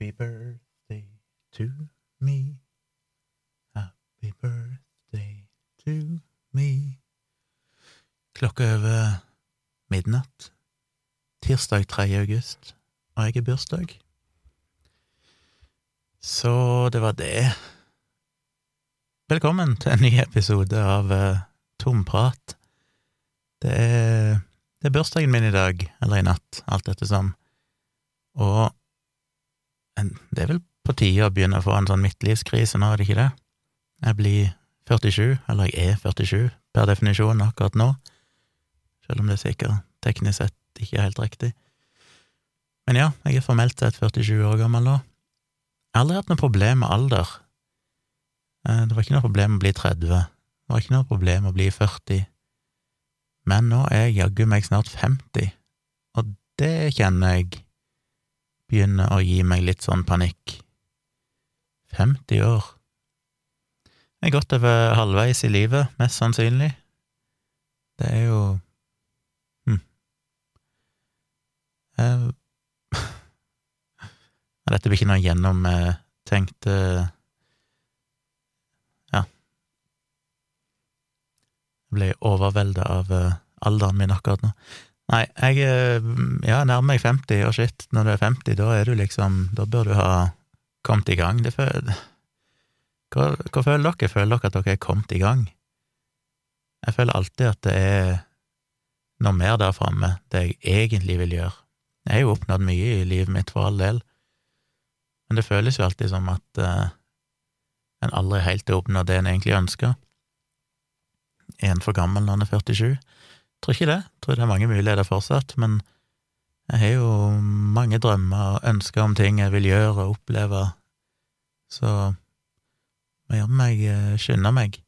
Happy birthday to me. Happy birthday to me. Klokka er over midnatt. Tirsdag 3. august, og jeg er bursdag. Så det var det. Velkommen til en ny episode av uh, Tomprat. Det er, det er bursdagen min i dag, eller i natt, alt etter som. Og det er vel på tide å begynne å få en sånn midtlivskrise nå, er det ikke det? Jeg blir 47, eller jeg er 47 per definisjon akkurat nå, selv om det er sikkert teknisk sett ikke er helt riktig. Men ja, jeg er formelt sett 47 år gammel nå. Jeg har aldri hatt noe problem med alder. Eh, det var ikke noe problem å bli 30, det var ikke noe problem å bli 40, men nå er jeg jaggu meg snart 50, og det kjenner jeg begynner å gi meg litt sånn panikk. 50 år. Jeg er godt over halvveis i livet, mest sannsynlig. Det er jo hm. Jeg... Dette blir ikke noe gjennomtenkt Ja. Jeg ble overvelda av eh, alderen min akkurat nå. Nei, jeg ja, nærmer meg 50, og shit, når du er 50, da er du liksom Da bør du ha kommet i gang. Det føler, hva, hva føler dere? Føler dere at dere er kommet i gang? Jeg føler alltid at det er noe mer der framme, det jeg egentlig vil gjøre. Jeg har jo oppnådd mye i livet mitt, for all del, men det føles jo alltid som at uh, en aldri helt har oppnådd det en egentlig ønsker. Er en for gammel når en er 47? Tror ikke det. Tror det er mange muligheter fortsatt, men jeg har jo mange drømmer og ønsker om ting jeg vil gjøre og oppleve, så må gjøre meg eh, skynde meg.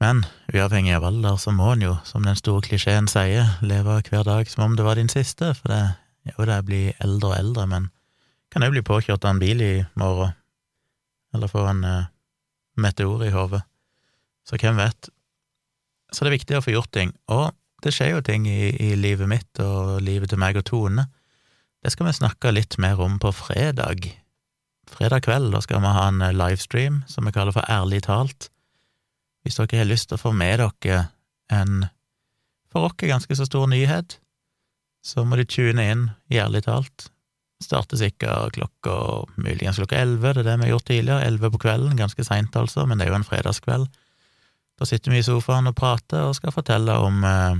Men uavhengig av alder, så må en jo, som den store klisjeen sier, leve hver dag som om det var din siste, for det er jo det jeg blir eldre og eldre, men kan jo bli påkjørt av en bil i morgen, eller få en uh, meteor i hodet, så hvem vet. Så det er viktig å få gjort ting, og det skjer jo ting i, i livet mitt og livet til meg og Tone. Det skal vi snakke litt mer om på fredag. Fredag kveld da skal vi ha en eh, livestream som vi kaller for Ærlig talt. Hvis dere har lyst til å få med dere en for oss ganske så stor nyhet, så må du tune inn i Ærlig talt. Starter sikkert klokka muligens klokka elleve, det er det vi har gjort tidligere, elleve på kvelden, ganske seint altså, men det er jo en fredagskveld. Da sitter vi i sofaen og prater og skal fortelle om, eh,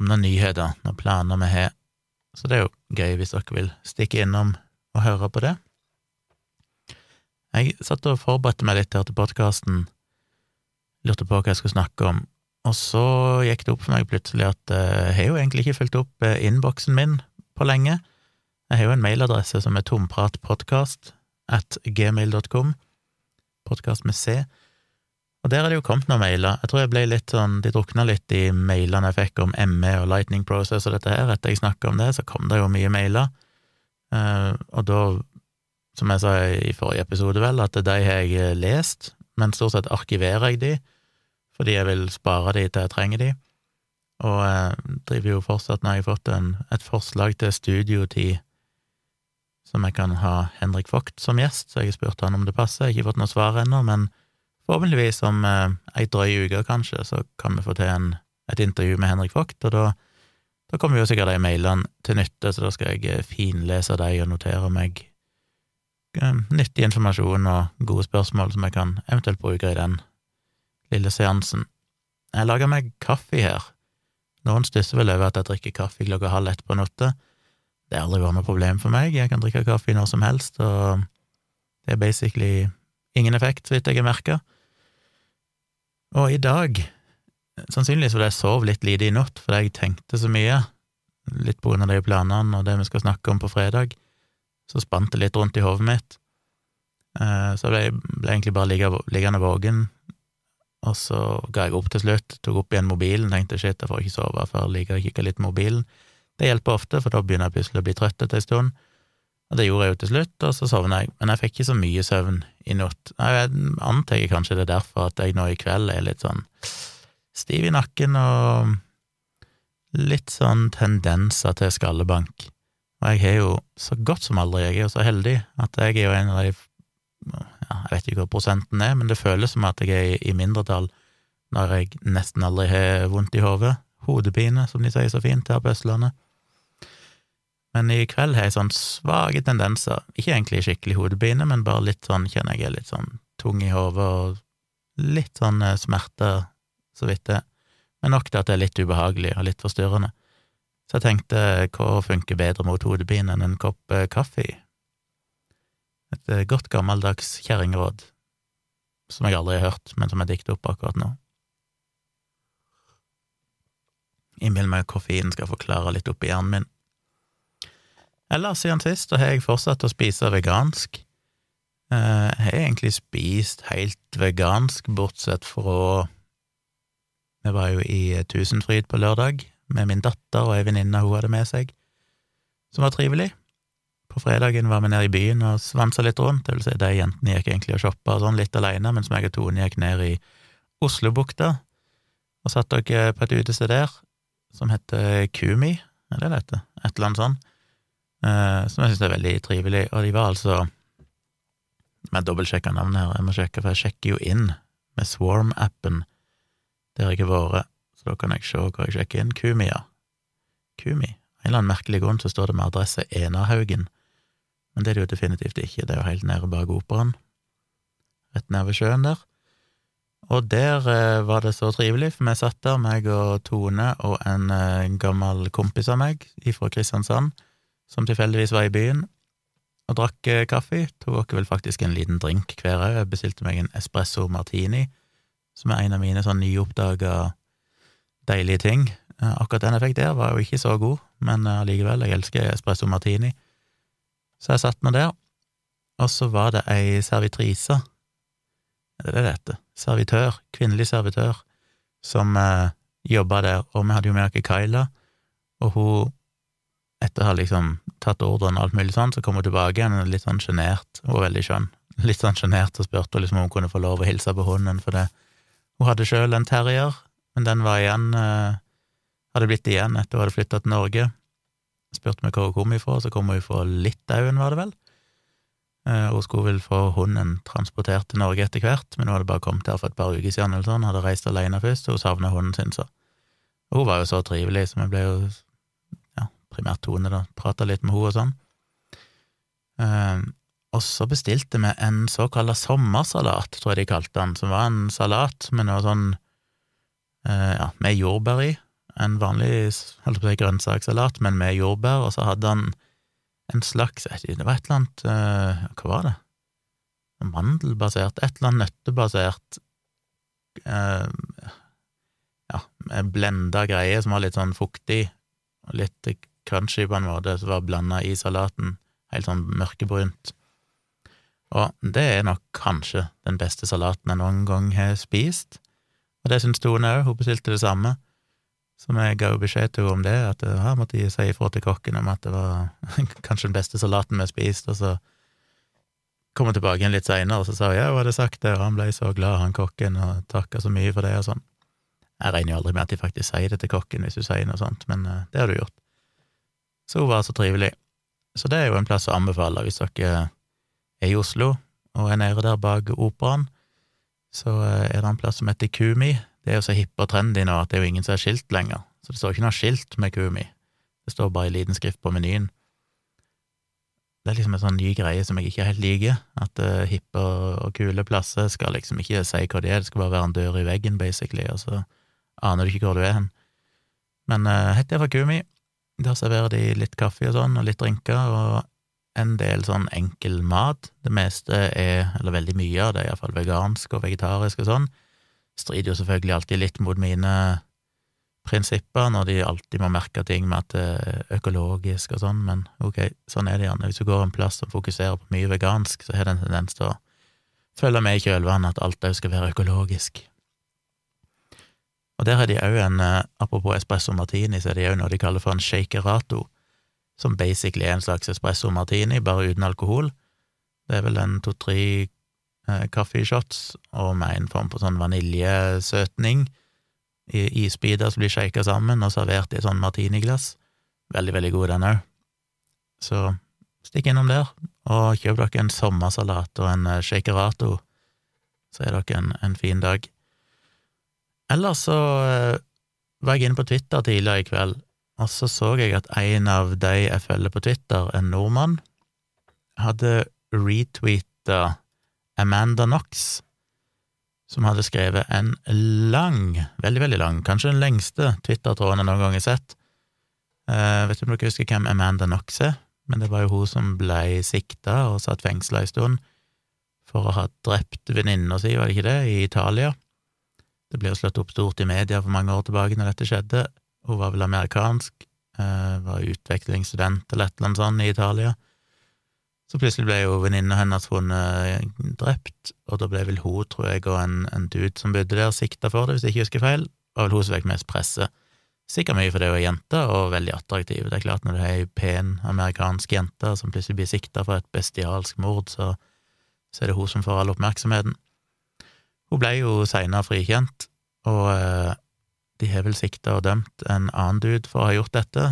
om noen nyheter, noen planer vi har. Så det er jo gøy hvis dere vil stikke innom og høre på det. Jeg satt og forberedte meg litt her til podkasten, lurte på hva jeg skulle snakke om, og så gikk det opp for meg plutselig at eh, jeg har jo egentlig ikke fulgt opp eh, innboksen min på lenge. Jeg har jo en mailadresse som er tompratpodkast at gmail.com, podkast med C. Og der er det jo kommet noen mailer. Jeg tror jeg ble litt sånn, De drukna litt i mailene jeg fikk om ME og Lightning Process og dette her. Etter jeg snakka om det, så kom det jo mye mailer. Uh, og da, som jeg sa i forrige episode, vel, at de har jeg lest, men stort sett arkiverer jeg de, fordi jeg vil spare de til jeg trenger de. Og jeg uh, driver jo fortsatt, når jeg har fått en, et forslag til studiotid som jeg kan ha Henrik Vogt som gjest, så jeg har spurt han om det passer. Jeg har ikke fått noe svar ennå, men Forhåpentligvis om eh, drøy uke, kanskje, så kan vi få til en, et intervju med Henrik Vogt, og da, da kommer jo sikkert de mailene til nytte, så da skal jeg finlese dem og notere meg eh, nyttig informasjon og gode spørsmål som jeg kan eventuelt bruke i den lille seansen. Jeg lager meg kaffe her. Noen stusser vel over at jeg drikker kaffe klokka halv ett på natta. Det har aldri vært noe problem for meg, jeg kan drikke kaffe når som helst, og det er basically ingen effekt, så vidt jeg har merka. Og i dag, sannsynligvis fordi jeg sov litt lite i natt fordi jeg tenkte så mye, litt på grunn av de planene og det vi skal snakke om på fredag, så spant det litt rundt i hodet mitt. Eh, så jeg ble, egentlig bare liggende våken, og så ga jeg opp til slutt, tok opp igjen mobilen, tenkte shit, jeg får ikke sove før jeg liker å kikke litt mobilen. Det hjelper ofte, for da begynner jeg plutselig å bli trøtt etter en stund. Og det gjorde jeg jo til slutt, og så sovna jeg, men jeg fikk ikke så mye søvn i natt. Jeg antar kanskje det er derfor at jeg nå i kveld er litt sånn stiv i nakken og litt sånn tendenser til skallebank. Og jeg har jo så godt som aldri, jeg er jo så heldig at jeg er jo en av de ja, Jeg vet ikke hva prosenten er, men det føles som at jeg er i mindretall når jeg nesten aldri har vondt i hodet. Hodepine, som de sier så fint her på Østlandet. Men i kveld har jeg sånn svake tendenser. Ikke egentlig skikkelig hodepine, men bare litt sånn, kjenner jeg er litt sånn tung i hodet og litt sånn eh, smerter, så vidt det. Men nok til at det er litt ubehagelig og litt forstyrrende. Så jeg tenkte hva funker bedre mot hodepine enn en kopp eh, kaffe? Et eh, godt gammeldags kjerringråd som jeg aldri har hørt, men som jeg dikter opp akkurat nå. Innbill meg at koffein skal forklare litt oppi hjernen min. Ellers siden sist har jeg fortsatt å spise vegansk. Eh, jeg har egentlig spist helt vegansk, bortsett fra Vi var jo i Tusenfryd på lørdag med min datter og ei venninne hun hadde med seg, som var trivelig. På fredagen var vi nede i byen og svansa litt rundt, det vil si de jentene gikk egentlig og shoppa sånn litt alene, mens meg og Tone gikk ned i Oslobukta og satt dere på et utested der som heter Kumi, er det det heter? Et eller annet sånt, som jeg synes er veldig trivelig, og de var altså jeg dobbeltsjekker navnet her, jeg må sjekke, for jeg sjekker jo inn med Swarm-appen. Det har jeg ikke vært, så da kan jeg se hvor jeg sjekker inn. Kumia. Kumi. En eller annen merkelig grunn så står det med adresse Enahaugen, men det er det jo definitivt ikke, det er jo helt nede bak operaen, rett nede ved sjøen der. Og der eh, var det så trivelig, for vi satt der, meg og Tone og en, eh, gammel kompis av meg fra Kristiansand, som tilfeldigvis var i byen, og drakk eh, kaffe. Tok vel faktisk en liten drink hver òg. Bestilte meg en espresso martini, som er en av mine sånn nyoppdaga deilige ting. Eh, akkurat den jeg fikk der, var jo ikke så god, men eh, allikevel, jeg elsker espresso martini. Så jeg satt meg der, og så var det ei servitrise, er det det det heter? Servitør, kvinnelig servitør, som eh, jobba der, og vi hadde jo med oss Kyla, og hun etter å ha liksom tatt ordren og alt mulig sånn, så kom hun tilbake igjen litt sånn sjenert, hun var veldig skjønn, litt sånn sjenert og spurte liksom om hun kunne få lov å hilse på hunden, for det. Hun hadde sjøl en terrier, men den var igjen, eh, hadde blitt igjen etter hun hadde flytta til Norge. Spurte meg hvor hun kom ifra, så kom hun fra Litauen, var det vel. Eh, hun skulle vel få hunden transportert til Norge etter hvert, men hun hadde bare kommet her for et par uker siden, eller sånn, hadde reist alene først, og hun savna hunden sin, så. Og hun var jo så trivelig, så vi ble jo primært Tone, da, prata litt med henne og sånn. Eh, og så bestilte vi en såkalla sommersalat, tror jeg de kalte den, som var en salat med noe sånn eh, ja, med jordbær i. En vanlig holdt på å si grønnsakssalat, men med jordbær, og så hadde han en slags Det var et eller annet eh, Hva var det? Mandelbasert, et eller annet nøttebasert eh, Ja, blenda greie som var litt sånn fuktig, og litt crunchy på en måte, som var blanda i salaten, helt sånn mørkebrunt. Og det er nok kanskje den beste salaten jeg noen gang har spist, og det syns Tone òg, hun bestilte det samme. Så vi ga beskjed til henne om det, at her måtte jeg si ifra til kokken om at det var kanskje den beste salaten vi har spist, og så kom hun tilbake igjen litt seinere, og så sa hun ja, hun hadde sagt det, og han ble så glad, han kokken, og takka så mye for det, og sånn. Jeg regner jo aldri med at de faktisk sier det til kokken hvis du sier noe sånt, men uh, det har du gjort. Så hun var så trivelig. Så det er jo en plass å anbefale hvis dere er i Oslo og er nede der bak operaen. Så eh, er det en plass som heter Kumi. Det er jo så hipp og trendy nå at det er jo ingen som har skilt lenger. Så det står ikke noe skilt med Kumi. Det står bare i liten skrift på menyen. Det er liksom en sånn ny greie som jeg ikke helt liker, at uh, hippe og, kule plasser skal liksom ikke si hva de er, det skal bare være en dør i veggen, basically, og så aner du ikke hvor du er hen. Men uh, hett er fra Kumi, der serverer de litt kaffe og sånn, og litt drinker, og en del sånn enkel mat. Det meste er, eller veldig mye av det, er iallfall vegansk og vegetarisk og sånn. Strider jo selvfølgelig alltid litt mot mine prinsipper, når de alltid må merke ting med at det er økologisk og sånn, men ok, sånn er det gjerne. Hvis du går en plass som fokuserer på mye vegansk, så har det en tendens til å følge med i kjølvannet at alt òg skal være økologisk. Og der har de òg en, eh, apropos espresso martini, så er det òg noe de kaller for en shakerato, som basically er en slags espresso martini, bare uten alkohol. Det er vel en to-tre eh, kaffeshots og med en form for sånn vaniljesøtning i isbiter som blir shaka sammen og servert i sånn martiniglass. Veldig, veldig god, den òg. Så stikk innom der, og kjøp dere en sommersalat og en eh, shakerato, så er dere en, en fin dag. Ellers så eh, var jeg inne på Twitter tidligere i kveld, og så så jeg at en av de jeg følger på Twitter, en nordmann, hadde retweeta Amanda Knox, som hadde skrevet en lang, veldig, veldig lang, kanskje den lengste Twitter-tråden jeg noen gang har sett. Uh, vet du om dere husker hvem Amanda Knox er? Men det var jo hun som ble sikta og satt fengsla en stund for å ha drept venninna si, var det ikke det, i Italia? Det ble jo slått opp stort i media for mange år tilbake når dette skjedde. Hun var vel amerikansk, uh, var utvekslingsstudent eller et eller annet sånt i Italia. Så plutselig ble jo venninna hennes funnet eh, drept, og da ble vel hun, tror jeg, og en, en dude som bodde der, sikta for det, hvis jeg ikke husker feil, var vel hun som fikk mest presse. Sikkert mye fordi hun er jente, og veldig attraktiv. Det er klart, når du er ei pen amerikansk jente som plutselig blir sikta for et bestialsk mord, så, så, er det hun som får all oppmerksomheten. Hun ble jo seinere frikjent, og eh, de har vel sikta og dømt en annen dude for å ha gjort dette,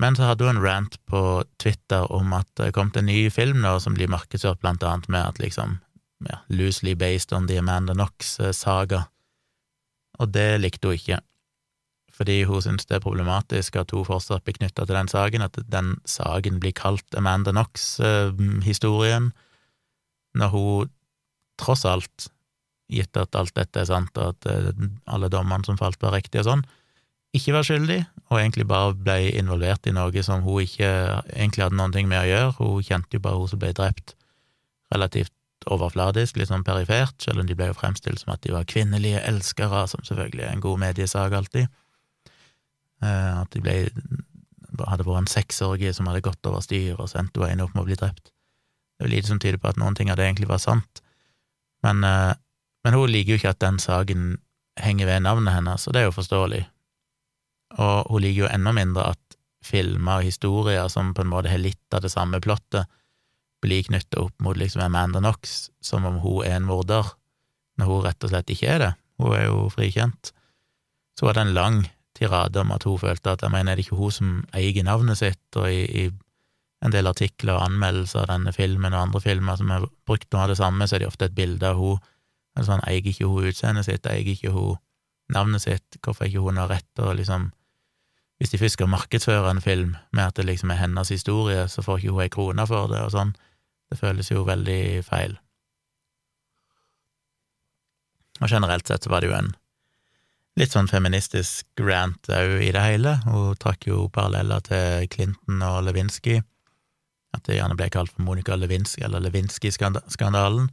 men så hadde hun en rant på Twitter om at det kom til en ny film nå som blir markedsført blant annet med at liksom ja, loosely based on the Amanda Knox-saga, og det likte hun ikke, fordi hun syntes det er problematisk at hun fortsatt blir knytta til den saken, at den saken blir kalt Amanda Knox-historien, når hun tross alt, gitt at alt dette er sant, og at eh, alle dommene som falt, var riktige og sånn, ikke var skyldig, og egentlig bare ble involvert i noe som hun ikke egentlig hadde noen ting med å gjøre. Hun kjente jo bare hun som ble drept, relativt overfladisk, litt sånn perifert, selv om de ble jo fremstilt som at de var kvinnelige elskere, som selvfølgelig er en god mediesak alltid. Eh, at de ble hadde vært en sexorgie som hadde gått over styr og sendt henne opp med å bli drept. Det er lite som tyder på at noen ting av det egentlig var sant, men, eh, men hun liker jo ikke at den saken henger ved navnet hennes, og det er jo forståelig og hun liker jo enda mindre at filmer og historier som på en måte har litt av det samme plottet, blir knytta opp mot liksom Amanda Knox, som om hun er en morder, når hun rett og slett ikke er det. Hun er jo frikjent. Så var det en lang tirade om at hun følte at jeg mener, er det ikke hun som eier navnet sitt, og i, i en del artikler og anmeldelser av denne filmen og andre filmer som har brukt noe av det samme, så er det ofte et bilde av hun, men sånn, eier ikke hun utseendet sitt, eier ikke hun navnet sitt, hvorfor ikke hun har rett til å liksom hvis de først skal markedsføre en film med at det liksom er hennes historie, så får ikke hun ei krone for det, og sånn. Det føles jo veldig feil. Og generelt sett så var det jo en litt sånn feministisk rant òg i det hele. Hun trakk jo paralleller til Clinton og Lewinsky, at det gjerne ble kalt for Monica Lewinsky, eller Lewinsky-skandalen,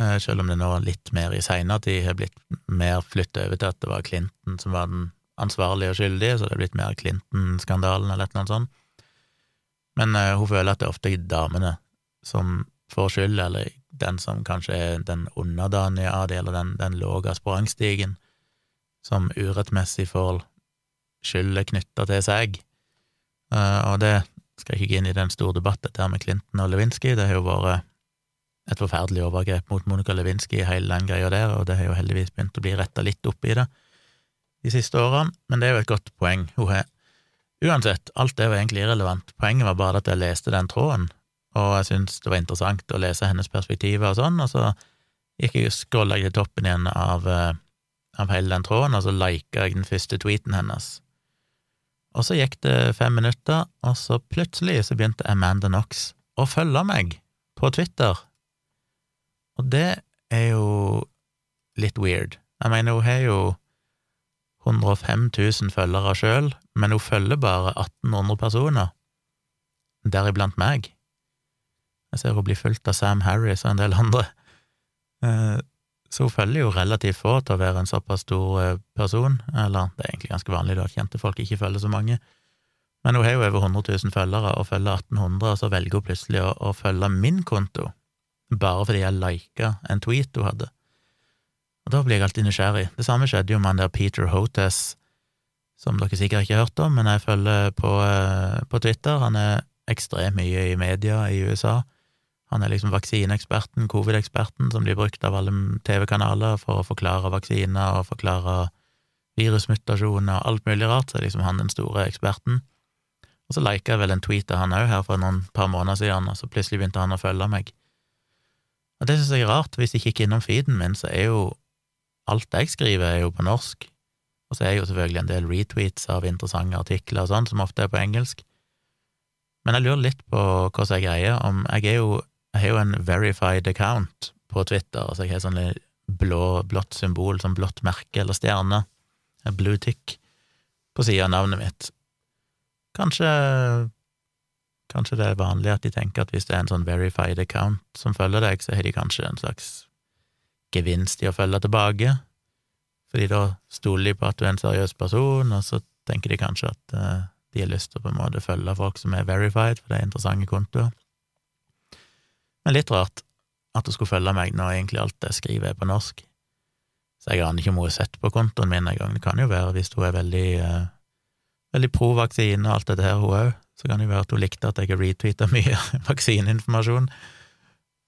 eh, selv om det nå litt mer i seinere tid har blitt mer flyttet over til at det var Clinton som var den ansvarlige og skyldige, så det har blitt mer Clinton-skandalen eller et eller annet sånt. Men uh, hun føler at det er ofte damene som får skyld, eller den som kanskje er den underdanige av det, eller den, den lave sprangstigen, som urettmessig får skylda knytta til seg. Uh, og det skal ikke gå inn i den store debatten der med Clinton og Lewinsky, det har jo vært et forferdelig overgrep mot Monica Lewinsky i hele den greia der, og det har jo heldigvis begynt å bli retta litt opp i det de siste årene, men det er jo et godt poeng hun har. Uansett, alt det var egentlig irrelevant, poenget var bare at jeg leste den tråden, og jeg syntes det var interessant å lese hennes perspektiver og sånn, og så gikk jeg og scrolla til toppen igjen av, eh, av hele den tråden, og så lika jeg den første tweeten hennes. Og så gikk det fem minutter, og så plutselig så begynte Amanda Knox å følge meg på Twitter, og det er jo litt weird. Jeg mener, hun har jo 105 000 følgere sjøl, men hun følger bare 1800 personer, deriblant meg. Jeg ser hun blir fulgt av Sam Harris og en del andre. Så hun følger jo relativt få til å være en såpass stor eh, person, eller det er egentlig ganske vanlig da, kjente folk ikke følger så mange. Men hun har jo over 100 000 følgere, og følger 1800, og så velger hun plutselig å, å følge min konto, bare fordi jeg lika en tweet hun hadde. Og da blir jeg alltid nysgjerrig. Det samme skjedde jo med han der Peter Hotes, som dere sikkert ikke har hørt om, men jeg følger på, eh, på Twitter. Han er ekstremt mye i media i USA. Han er liksom vaksineeksperten, covid-eksperten, som blir brukt av alle TV-kanaler for å forklare vaksiner og forklare virusmutasjoner og alt mulig rart, så er liksom han den store eksperten. Og så lika jeg vel en tweet av han òg her for noen par måneder siden, og så plutselig begynte han å følge meg. Og det synes jeg er rart, hvis jeg kikker innom feeden min, så er jo alt jeg skriver, er jo på norsk, og så er jo selvfølgelig en del retweets av interessante artikler og sånn, som ofte er på engelsk. Men jeg lurer litt på hvordan jeg greier, om jeg er jo jeg har jo en verified account på Twitter, altså jeg har sånn blå, blått symbol, sånn blått merke eller stjerne, en blue tick, på sida av navnet mitt. Kanskje Kanskje det er vanlig at de tenker at hvis det er en sånn verified account som følger deg, så har de kanskje en slags gevinst i å følge tilbake, fordi da stoler de på at du er en seriøs person, og så tenker de kanskje at uh, de har lyst til å på en måte følge folk som er verified, for det er interessante kontoer. Men litt rart at hun skulle følge meg når egentlig alt jeg skriver, er på norsk. Så jeg aner ikke om hun har sett på kontoen min engang. Det kan jo være hvis hun er veldig uh, veldig pro vaksine og alt dette her, hun òg. Så kan det jo være at hun likte at jeg retweeta mye vaksineinformasjon.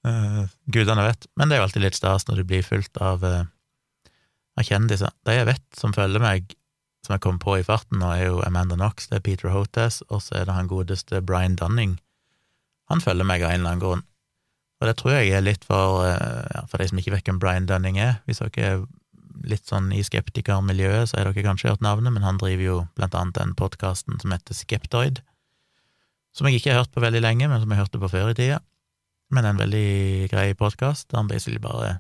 Uh, gudene vet. Men det er jo alltid litt stas når du blir fulgt av, uh, av kjendiser. De jeg vet som følger meg, som jeg kom på i farten nå, er jo Amanda Knox, det er Peter Hotes, og så er det han godeste Brian Dunning. Han følger meg av en eller annen grunn. Og det tror jeg er litt for, uh, ja, for de som ikke vet hvem Brian Dunning er. Hvis dere er litt sånn i skeptikermiljøet, så har dere kanskje hørt navnet, men han driver jo blant annet den podkasten som heter Skeptoid, som jeg ikke har hørt på veldig lenge, men som jeg hørte på før i tida. Men en veldig grei podkast, han basically bare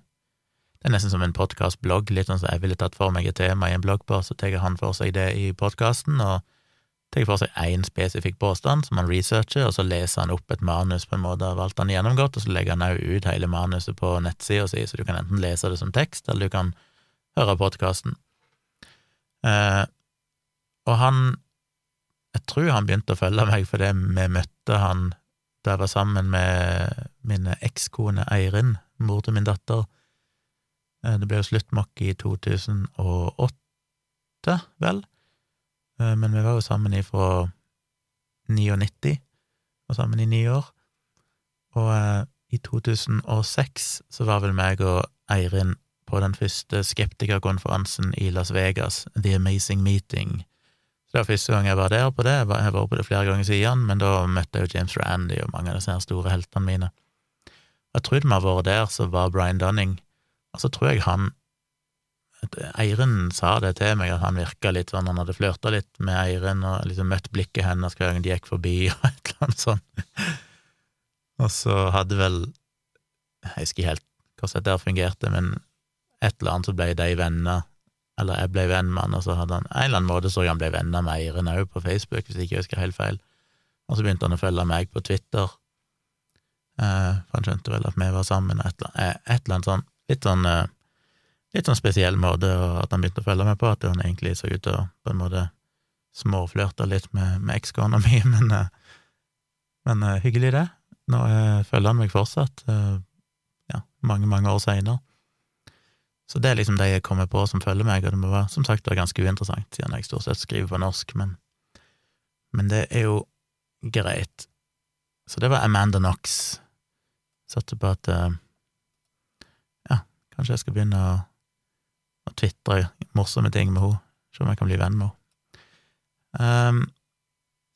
Det er nesten som en podkastblogg, litt sånn som jeg ville tatt for meg et tema i en bloggpost, så tar han for seg det i podkasten, og tar for seg én spesifikk påstand som han researcher, og så leser han opp et manus på en måte av alt han har gjennomgått, og så legger han òg ut hele manuset på nettsida si, så du kan enten lese det som tekst, eller du kan høre podkasten. Eh, og han Jeg tror han begynte å følge meg fordi vi møtte han da jeg var sammen med min ekskone Eirin, mor til min datter. Eh, det ble jo sluttmokk i 2008, vel, men vi var jo sammen ifra 99, og sammen i ni år. Og eh, i 2006 så var vel meg og Eirin på den første skeptikerkonferansen i Las Vegas, The Amazing Meeting. Så Det var første gang jeg var der på det, jeg har vært på det flere ganger siden, men da møtte jeg jo James Randy og mange av disse store heltene mine. Jeg trodde vi har vært der, så var Brian Dunning, og så tror jeg han Eirin sa det til meg, at han virka litt sånn, han hadde flørta litt med Eirin og liksom møtt blikket hennes hver gang de gikk forbi, og et eller annet sånt. Og så hadde vel Jeg husker ikke helt hvordan dette fungerte, men et eller annet så ble de venner, eller jeg ble venn med han, og så hadde han en eller annen måte så han ble venner med Eirin òg på Facebook, hvis jeg ikke husker helt feil, og så begynte han å følge meg på Twitter, eh, for han skjønte vel at vi var sammen, et eller, annet, et eller annet sånn, litt sånn eh, litt sånn spesiell måte at han begynte å følge meg på, at han egentlig så ut til på en måte småflørte litt med, med ekskona mi, men, eh, men uh, hyggelig, det. Nå uh, følger han meg fortsatt, uh, ja, mange, mange år seinere. Så det er liksom de jeg kommer på som følger meg, og det må være, som sagt, være ganske uinteressant, siden jeg stort sett skriver på norsk, men, men det er jo greit. Så det var Amanda Knox. Satte på at ja, kanskje jeg skal begynne å, å tvitre morsomme ting med henne, se om jeg kan bli venn med henne. Um,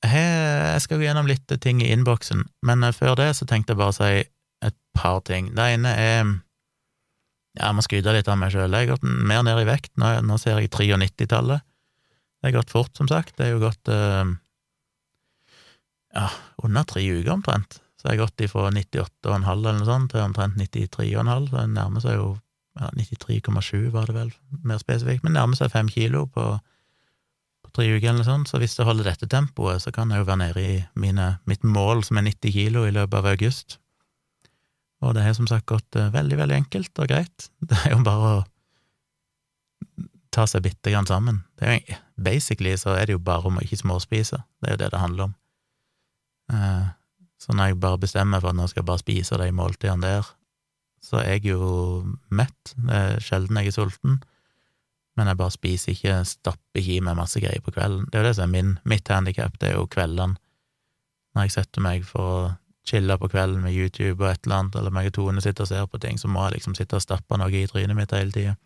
jeg skal gå gjennom litt ting i innboksen, men før det så tenkte jeg bare å si et par ting. Det ene er ja, jeg må skryte litt av meg sjøl. Jeg har gått mer ned i vekt. Nå, nå ser jeg 93-tallet. Det har gått fort, som sagt. Det er jo gått uh, ja, under tre uker omtrent. Så jeg har gått ifra 98,5 eller noe sånt til omtrent 93,5. Så det nærmer seg jo ja, 93,7 var det vel, mer spesifikt, men nærmer seg fem kilo på, på tre uker eller noe sånt. Så hvis jeg holder dette tempoet, så kan jeg jo være nede i mine, mitt mål, som er 90 kilo, i løpet av august. Og det har som sagt gått eh, veldig, veldig enkelt og greit. Det er jo bare å ta seg bitte grann sammen. Jo, basically så er det jo bare om å ikke småspise. Det er jo det det handler om. Eh, så når jeg bare bestemmer for at nå skal jeg bare spise de måltidene der, så er jeg jo mett. Det er sjelden jeg er sulten. Men jeg bare spiser ikke, stapper ikke i meg masse greier på kvelden. Det er jo det som er min, mitt handikap, det er jo kveldene. Når jeg setter meg for å chille på kvelden med YouTube og et eller annet, eller meg og Tone sitter og ser på ting, så må jeg liksom sitte og stappe noe i trynet mitt hele tida.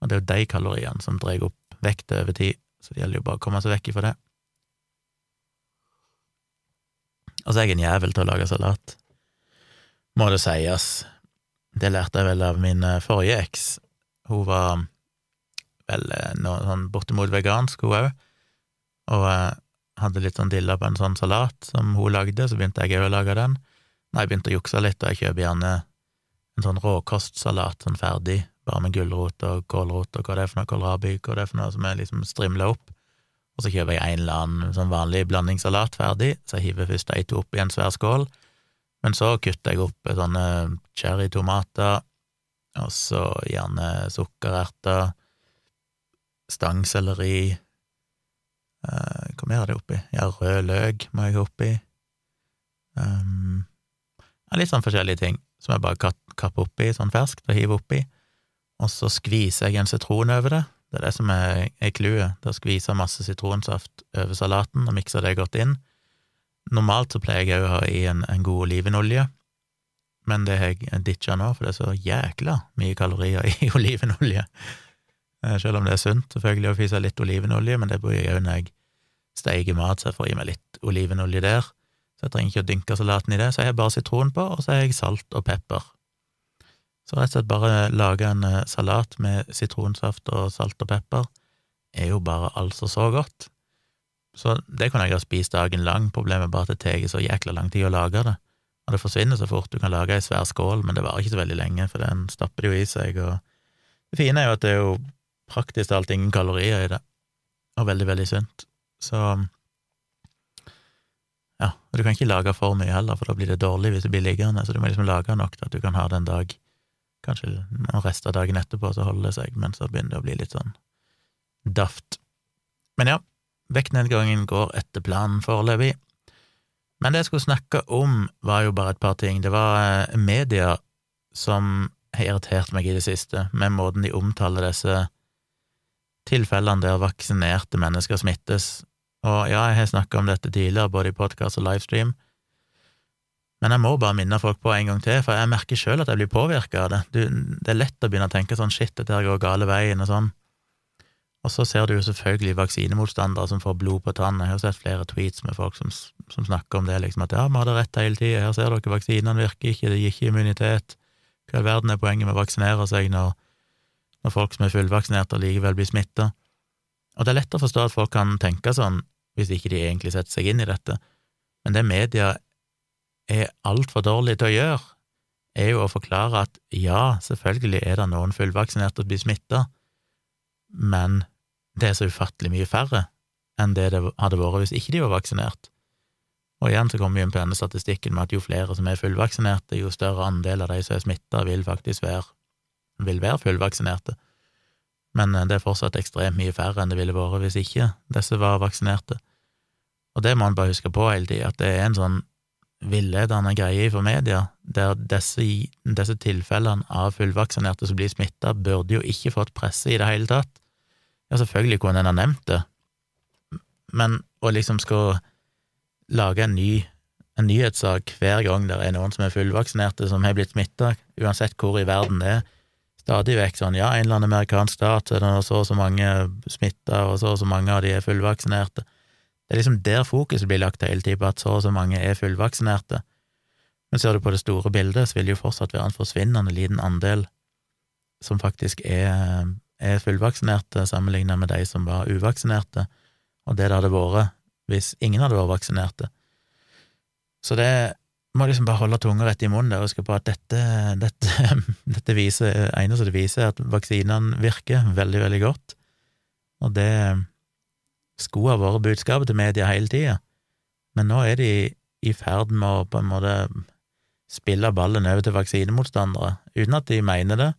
Og det er jo de kaloriene som drar opp vekta over tid, så det gjelder jo bare å komme seg vekk ifra det. Altså, jeg er en jævel til å lage salat, må det sies. Det lærte jeg vel av min eh, forrige eks. Hun var vel eh, noe sånn bortimot vegansk, hun òg, og eh, hadde litt sånn dilla på en sånn salat som hun lagde, så begynte jeg òg å lage den. Nei, jeg begynte å jukse litt, og jeg kjøper gjerne en sånn råkostsalat, sånn ferdig, bare med gulrot og kålrot og hva det er for noe, kålrabi, hva det er for noe som er liksom strimla opp. Og så kjøper jeg en eller annen sånn vanlig blandingssalat ferdig, så jeg hiver først de to i en svær skål, men så kutter jeg opp sånne cherrytomater, og så gjerne sukkererter, stangselleri eh, Hva mer er det oppi? Ja, rød løk må jeg ha oppi. Um, ja, litt sånn forskjellige ting som jeg bare kapper oppi sånn ferskt og hiver oppi, og så skviser jeg en sitron over det. Det er det som er, clouet, det å skvise masse sitronsaft over salaten og mikse det godt inn. Normalt så pleier jeg òg å ha i en, en god olivenolje, men det har jeg ditcha nå, for det er så jækla mye kalorier i olivenolje. Eh, selv om det er sunt, selvfølgelig, å fyse litt olivenolje, men det bruker jeg òg når jeg steiker mat, så jeg får i meg litt olivenolje der. Så jeg trenger ikke å dynke salaten i det, så jeg har bare sitron på, og så har jeg salt og pepper. Så rett og slett bare lage en eh, salat med sitronsaft og salt og pepper er jo bare altså så godt. Så det kunne jeg ha spist dagen lang, problemet bare at det tar så jækla lang tid å lage det, og det forsvinner så fort. Du kan lage ei svær skål, men det varer ikke så veldig lenge, for den stapper jo i seg, og det fine er jo at det er jo praktisk talt ingen kalorier i det, og veldig, veldig sunt. Så ja, og du kan ikke lage for mye heller, for da blir det dårlig hvis det blir liggende, så du må liksom lage nok til at du kan ha det en dag, kanskje noen rester dagen etterpå, så holder det seg, men så begynner det å bli litt sånn daft. Men ja, vektnedgangen går etter planen foreløpig. Men det jeg skulle snakke om, var jo bare et par ting. Det var eh, media som har irritert meg i det siste, med måten de omtaler disse tilfellene der vaksinerte mennesker smittes. Og ja, jeg har snakka om dette tidligere, både i podkast og livestream, men jeg må bare minne folk på en gang til, for jeg merker sjøl at jeg blir påvirka av det. Du, det er lett å begynne å tenke sånn shit, dette går gale veien og sånn. Og så ser du jo selvfølgelig vaksinemotstandere som får blod på tann. Jeg har sett flere tweets med folk som, som snakker om det, liksom at ja, vi hadde rett hele tida, her ser dere, vaksinene virker ikke, det gir ikke immunitet. Hva i verden er poenget med å vaksinere seg når, når folk som er fullvaksinerte, likevel blir smitta? Og det er lett å forstå at folk kan tenke sånn, hvis ikke de egentlig setter seg inn i dette, men det media er altfor dårlig til å gjøre, er jo å forklare at ja, selvfølgelig er det noen fullvaksinerte som blir smitta, men det er så ufattelig mye færre enn det det hadde vært hvis ikke de var vaksinert. Og igjen så kommer vi inn på denne statistikken med at jo flere som er fullvaksinerte, jo større andel av de som er smitta, vil faktisk være, vil være fullvaksinerte. Men eh, det er fortsatt ekstremt mye færre enn det ville vært hvis ikke disse var vaksinerte. Og det må en bare huske på hele tida, at det er en sånn villedende greie for media, der disse, disse tilfellene av fullvaksinerte som blir smitta, burde jo ikke fått presse i det hele tatt. Ja, selvfølgelig kunne en ha nevnt det, men å liksom skal lage en ny en nyhetssak hver gang det er noen som er fullvaksinerte som har blitt smitta, uansett hvor i verden det er, stadig vekk sånn ja, en eller annen amerikansk stat er det så og så mange smitta, og så og så mange av de er fullvaksinerte. Det er liksom der fokuset blir lagt hele tiden, på at så og så mange er fullvaksinerte. Men ser du på det store bildet, så vil det jo fortsatt være en forsvinnende liten andel som faktisk er er fullvaksinerte sammenlignet med de som var uvaksinerte, og det det hadde vært hvis ingen hadde vært vaksinerte. Så det må liksom bare holde tunga rett i munnen og huske på at dette, dette, dette viser, eneste det viser, er at vaksinene virker veldig, veldig godt, og det skulle ha vært budskapet til media hele tida, men nå er de i ferd med å på en måte spille ballen over til vaksinemotstandere, uten at de mener det,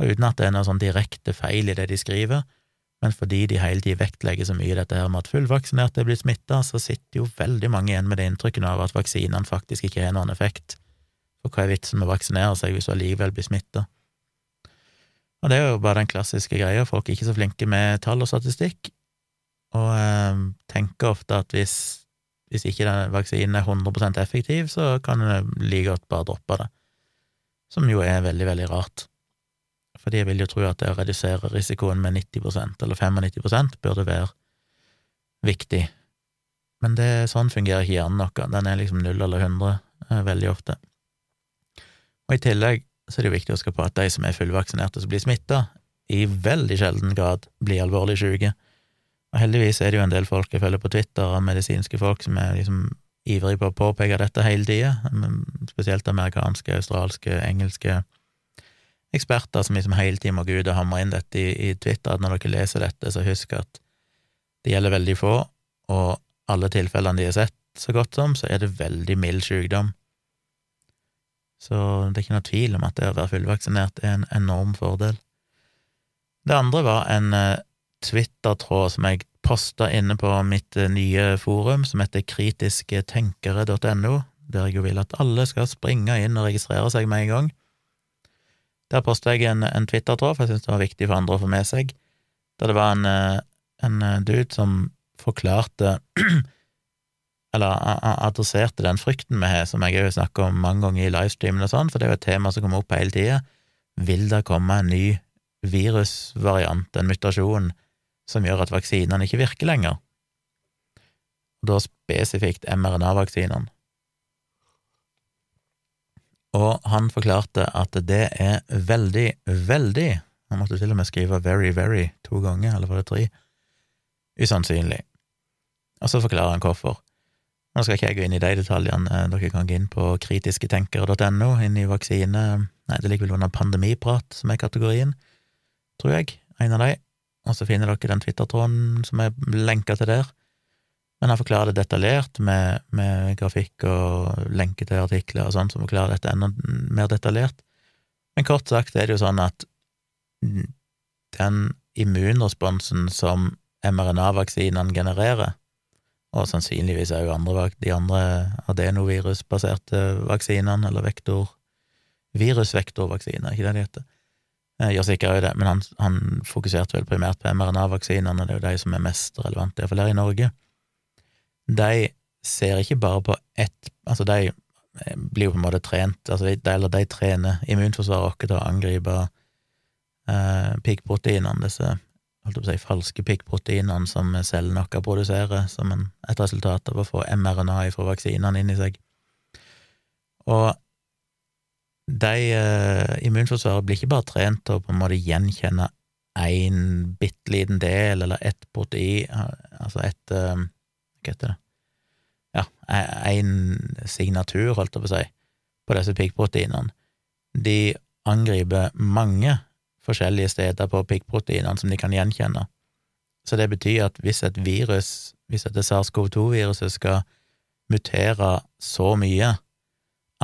og uten at det er noe sånn direkte feil i det de skriver, men fordi de hele tiden vektlegger så mye dette her med at fullvaksinerte er blitt smitta, så sitter jo veldig mange igjen med det inntrykket av at vaksinene faktisk ikke har noen effekt. For hva er vitsen med å vaksinere seg hvis du allikevel blir smitta? Og det er jo bare den klassiske greia, folk er ikke så flinke med tall og statistikk, og eh, tenker ofte at hvis, hvis ikke den vaksinen er 100% effektiv, så kan en like godt bare droppe det, som jo er veldig, veldig rart fordi jeg vil jo tro at det å redusere risikoen med 90% eller 95% burde være viktig. Men det, sånn fungerer ikke hjernen vår. Den er liksom null eller hundre eh, veldig ofte. Og i tillegg så er det jo viktig å huske på at de som er fullvaksinerte som blir smitta, i veldig sjelden grad blir alvorlig syke. Og heldigvis er det jo en del folk jeg følger på Twitter, av medisinske folk som er liksom ivrige på å påpeke dette hele tida, spesielt amerikanske, australske, engelske eksperter som liksom hele tiden må gå ut og hamre inn dette i, i Twitter, at når dere leser dette, så husk at det gjelder veldig få, og alle tilfellene de har sett, så godt som, så er det veldig mild sykdom. Så det er ikke noe tvil om at det å være fullvaksinert er en enorm fordel. Det andre var en eh, Twitter-tråd som jeg posta inne på mitt eh, nye forum, som heter kritisketenkere.no, der jeg jo vil at alle skal springe inn og registrere seg med en gang. Der posta jeg en, en Twitter-tråd, for jeg syntes det var viktig for andre å få med seg, der det var en, eh, en eh, dude som forklarte Eller adresserte den frykten vi har, som jeg har snakket om mange ganger i livestreamen og sånn, for det er jo et tema som kommer opp hele tida. Vil det komme en ny virusvariant, en mutasjon, som gjør at vaksinene ikke virker lenger, og da spesifikt mRNA-vaksinene. Og han forklarte at det er veldig, veldig Han måtte til og med skrive very, very to ganger, eller var det tre? Usannsynlig. Og så forklarer han hvorfor. Nå skal ikke jeg gå inn i de detaljene, dere kan gå inn på kritisketenkere.no, inn i vaksine Nei, det ligger vel under pandemiprat, som er kategorien, tror jeg, en av de og så finner dere den Twitter-tråden som er lenka til der. Men han forklarer det detaljert, med, med grafikk og lenke til artikler og sånn, som forklarer dette enda mer detaljert. Men kort sagt er det jo sånn at den immunresponsen som mRNA-vaksinene genererer, og sannsynligvis òg de andre adenovirusbaserte vaksinene, eller vektor virusvektorvaksiner, ikke det de heter, Eh, gjør sikkert òg det, men han, han, fokuserte vel primært på mRNA-vaksinene, det er jo de som er mest relevante, iallfall her i Norge. De ser ikke bare på ett Altså, de eh, blir jo på en måte trent, altså de, eller de trener immunforsvaret vårt til å angripe eh, piggproteinene, disse holdt på å si, falske piggproteinene som cellene våre produserer som en, et resultat av å få mRNA fra vaksinene inn i seg. Og de eh, immunforsvaret blir ikke bare trent til å på en måte gjenkjenne én bitte liten del eller ett protein, altså et uh, Hva heter det? Ja, e, signatur, holdt jeg på å si, på disse piggproteinene. De angriper mange forskjellige steder på piggproteinene som de kan gjenkjenne. Så det betyr at hvis et virus, hvis dette SARS-CoV-2-viruset skal mutere så mye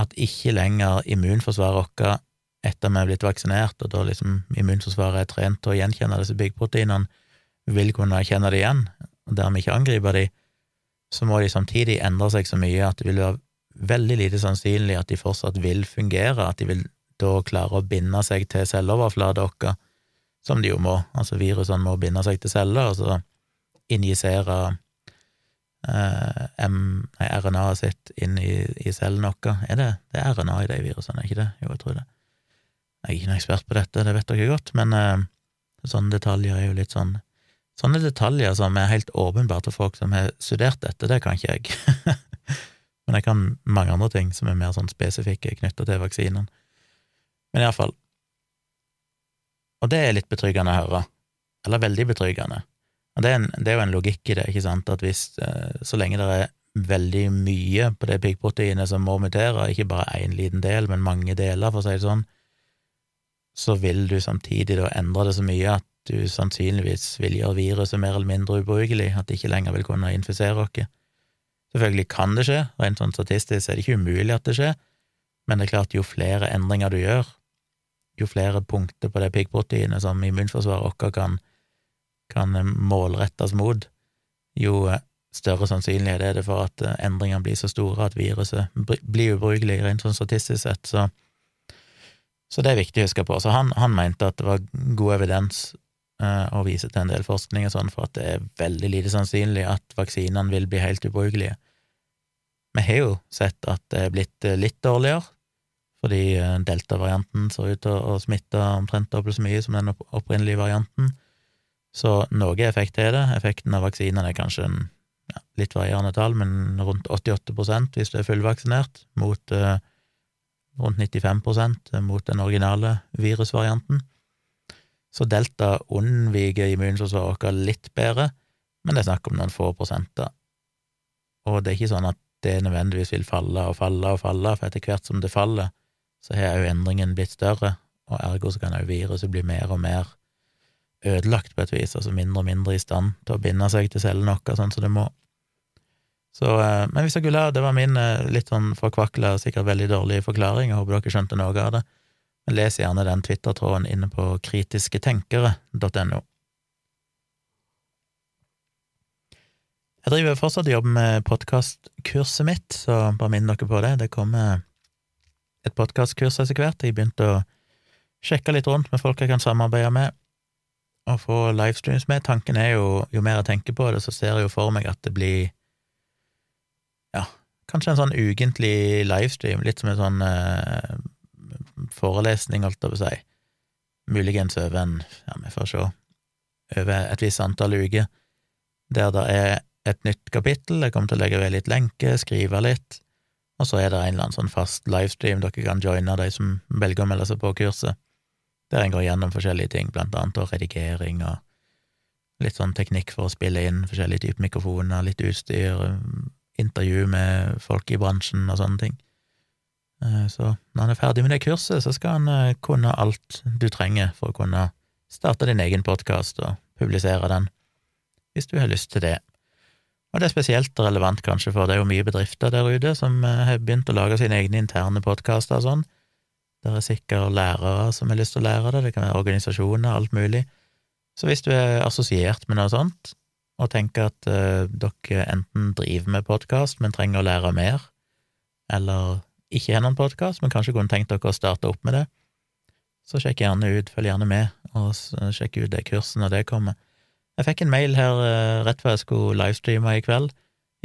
at ikke lenger immunforsvaret vårt, etter vi er blitt vaksinert, og da liksom immunforsvaret er trent til å gjenkjenne disse piggproteinene, vil kunne kjenne det igjen, og dermed ikke angripe de, så må de samtidig endre seg så mye at det vil være veldig lite sannsynlig at de fortsatt vil fungere, at de vil da klare å binde seg til celleoverflata som de jo må, altså virusene må binde seg til celler, og så injisere eh, RNA-et sitt inn i, i cellen vår. Er det, det er RNA i de virusene, er ikke det? Jo, jeg tror det. Jeg er ikke noen ekspert på dette, det vet dere godt, men eh, sånne detaljer er jo litt sånn Sånne detaljer som er helt åpenbart til folk som har studert dette, det kan ikke jeg. men jeg kan mange andre ting som er mer sånn spesifikke knytta til vaksinen. Men iallfall. Og det er litt betryggende å høre. Eller veldig betryggende. Og det er, en, det er, jo en logikk i det, ikke sant, at hvis eh, så lenge det er veldig mye på det piggproteinet som må mutere, ikke bare én liten del, men mange deler, for å si det sånn, så vil du samtidig da endre det så mye at du sannsynligvis vil gjøre viruset mer eller mindre ubrukelig, at det ikke lenger vil kunne infisere oss. Selvfølgelig kan det skje, rent sånn statistisk er det ikke umulig at det skjer, men det er klart, jo flere endringer du gjør, jo flere punkter på det piggproteinet som immunforsvaret vårt kan kan målrettes mot, jo større sannsynlighet er det for at endringene blir så store at viruset blir ubrukelig, rent sånn statistisk sett. Så, så, det er viktig å huske på. Så han, han mente at det var god evidens eh, å vise til en del forskning og sånn for at det er veldig lite sannsynlig at vaksinene vil bli helt ubrukelige. Vi har jo sett at det er blitt eh, litt dårligere, fordi eh, delta-varianten ser ut til å smitte omtrent dobbelt så mye som den opprinnelige varianten. Så noe effekt er det. Effekten av vaksinene er kanskje en ja, litt varierende tall, men rundt 88 hvis du er fullvaksinert, mot eh, rundt 95% mot den originale virusvarianten. Så delta unnviker immunforsvaret vårt litt bedre, men det er snakk om noen få prosenter. Og det er ikke sånn at det nødvendigvis vil falle og falle og falle, for etter hvert som det faller, så har jo endringen blitt større, og ergo så kan jo viruset bli mer og mer ødelagt på et vis, altså mindre og mindre i stand til å binde seg til cellene våre sånn som det må. Så, eh, men hvis dere la, det var min eh, litt sånn forkvakla, sikkert veldig dårlige forklaring, jeg håper dere skjønte noe av det. Les gjerne den Twitter-tråden inne på kritisketenkere.no. Jeg driver fortsatt og jobber med podkastkurset mitt, så bare minn dere på det. Det kommer et podkastkurs etter hvert. Jeg begynte å sjekke litt rundt med folk jeg kan samarbeide med, og få livestreams med. Tanken er jo, jo mer jeg tenker på det, så ser jeg jo for meg at det blir ja, kanskje en sånn ukentlig livestream, litt som en sånn eh, forelesning, holdt jeg på å si. Muligens over en, ja, vi får se, over et visst antall uker, der det er et nytt kapittel, jeg kommer til å legge ved litt lenke, skrive litt, og så er det en eller annen sånn fast livestream dere kan joine, de som velger å melde seg på kurset, der en går gjennom forskjellige ting, blant annet redigering og litt sånn teknikk for å spille inn forskjellige typer mikrofoner, litt utstyr, intervju med folk i bransjen og sånne ting. Eh, så når han er ferdig med det kurset, så skal han eh, kunne alt du trenger for å kunne starte din egen podkast og publisere den, hvis du har lyst til det. Og det er spesielt relevant, kanskje, for det er jo mye bedrifter der ute som eh, har begynt å lage sine egne interne podkaster og sånn. Det er sikkert lærere som har lyst til å lære det, det kan være organisasjoner, alt mulig. Så hvis du er assosiert med noe sånt, og tenker at uh, dere enten driver med podkast, men trenger å lære mer, eller ikke har noen podkast, men kanskje kunne tenkt dere å starte opp med det, så sjekk gjerne ut, følg gjerne med, og sjekk ut det kurset når det kommer. Jeg fikk en mail her uh, rett før jeg skulle livestreame i kveld,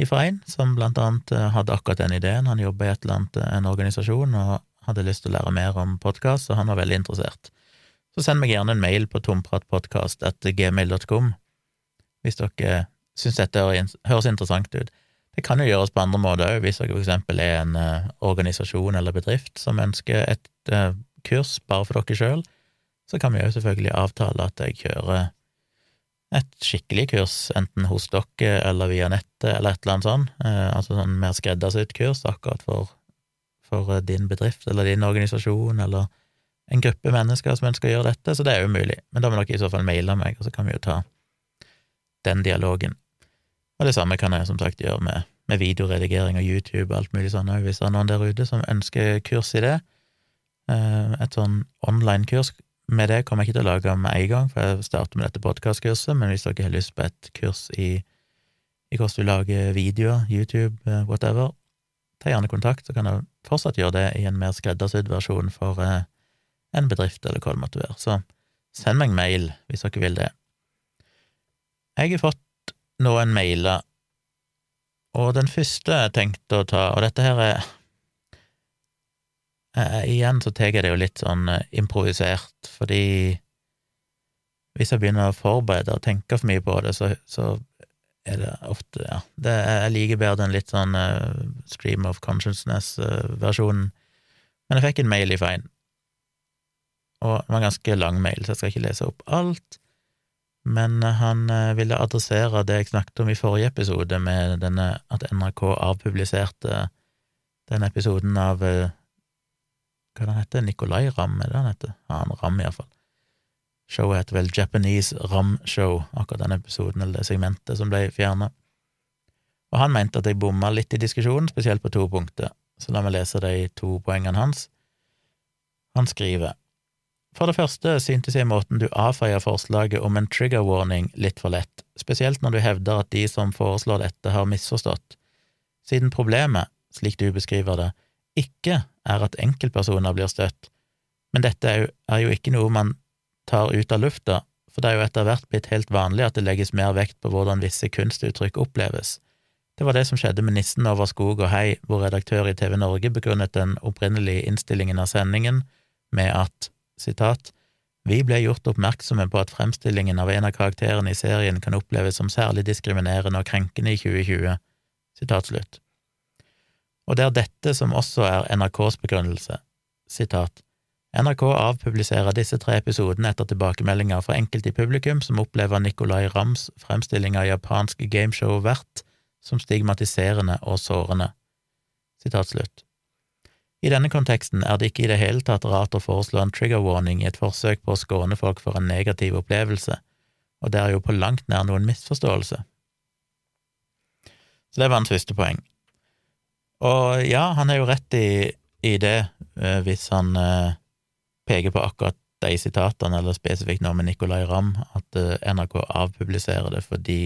ifra en som blant annet uh, hadde akkurat den ideen. Han jobber i et eller annet, en organisasjon og hadde lyst til å lære mer om podkast, og han var veldig interessert. Så send meg gjerne en mail på tompratpodkast.gmail.com hvis dere syns dette høres interessant ut. Det kan jo gjøres på andre måter òg, hvis dere eksempel er en uh, organisasjon eller bedrift som ønsker et uh, kurs bare for dere sjøl, så kan vi jo selvfølgelig avtale at jeg kjører et skikkelig kurs, enten hos dere eller via nettet eller et eller annet sånt, uh, altså sånn mer skreddersydd kurs akkurat for, for din bedrift eller din organisasjon eller en gruppe mennesker som ønsker å gjøre dette, så det er jo mulig, men da må dere i så fall maile meg, og så kan vi jo ta den dialogen. Og det samme kan jeg som sagt gjøre med, med videoredigering og YouTube og alt mulig sånn òg, hvis det er noen der ute som ønsker kurs i det. Eh, et sånn online-kurs med det kommer jeg ikke til å lage med en gang, for jeg starter med dette podkastkurset, men hvis dere har lyst på et kurs i, i hvordan du lager videoer, YouTube, eh, whatever, ta gjerne kontakt, så kan jeg fortsatt gjøre det i en mer skreddersydd versjon for eh, en bedrift, eller hva det måtte være. Så send meg mail hvis dere vil det. Jeg har fått noen mailer, og den første jeg tenkte å ta, og dette her er eh, Igjen så tar jeg det jo litt sånn eh, improvisert, fordi hvis jeg begynner å forberede og tenke for mye på det, så, så er det ofte Ja, det er like bedre den litt sånn uh, stream of consciousness-versjonen. Men jeg fikk en mail i fein, og det var en ganske lang mail, så jeg skal ikke lese opp alt men han eh, ville adressere det jeg snakket om i forrige episode, med denne, at NRK avpubliserte den episoden av eh, Hva den heter Nikolai Ram, er det han heter? Ja, han Ram, iallfall. Showet heter vel Japanese Ram Show, akkurat den episoden, eller det segmentet som ble fjerna. Og han mente at jeg bomma litt i diskusjonen, spesielt på to punkter, så la meg lese de to poengene hans. Han skriver for det første syntes jeg måten du avfeier forslaget om en trigger warning litt for lett, spesielt når du hevder at de som foreslår dette, har misforstått, siden problemet, slik du beskriver det, ikke er at enkeltpersoner blir støtt, men dette er jo, er jo ikke noe man tar ut av lufta, for det er jo etter hvert blitt helt vanlig at det legges mer vekt på hvordan visse kunstuttrykk oppleves. Det var det som skjedde med Nissen over skog og hei, hvor redaktør i TV Norge begrunnet den opprinnelige innstillingen av sendingen med at sitat, Vi ble gjort oppmerksomme på at fremstillingen av en av karakterene i serien kan oppleves som særlig diskriminerende og krenkende i 2020. Sitat slutt. Og det er dette som også er NRKs begrunnelse. Sitat. NRK avpubliserer disse tre episodene etter tilbakemeldinger fra enkelte i publikum som opplever Nicolay Rams fremstilling av japansk gameshow Vert som stigmatiserende og sårende. Sitat slutt. I denne konteksten er det ikke i det hele tatt rart å foreslå en trigger warning i et forsøk på å skåne folk for en negativ opplevelse, og det er jo på langt nær noen misforståelse. Så det var hans første poeng. Og ja, han er jo rett i, i det, eh, hvis han eh, peker på akkurat de sitatene, eller spesifikt nå med Nicolay Ramm, at eh, NRK avpubliserer det fordi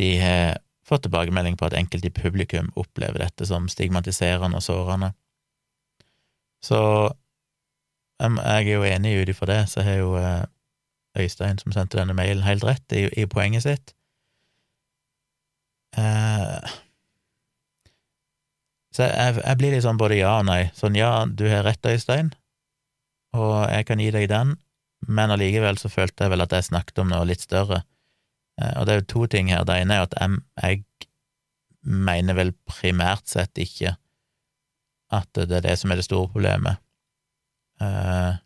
de har fått tilbakemelding på at enkelte i publikum opplever dette som stigmatiserende og sårende. Så jeg er jo enig ut ifra det, så har jo eh, Øystein, som sendte denne mailen, helt rett i, i poenget sitt. Eh, så jeg, jeg, blir litt sånn både ja og nei. Sånn ja, du har rett, Øystein, og jeg kan gi deg den, men allikevel så følte jeg vel at jeg snakket om noe litt større. Eh, og det er jo to ting her. Det ene er at jeg, mener vel primært sett ikke at det er det som er det store problemet. Uh,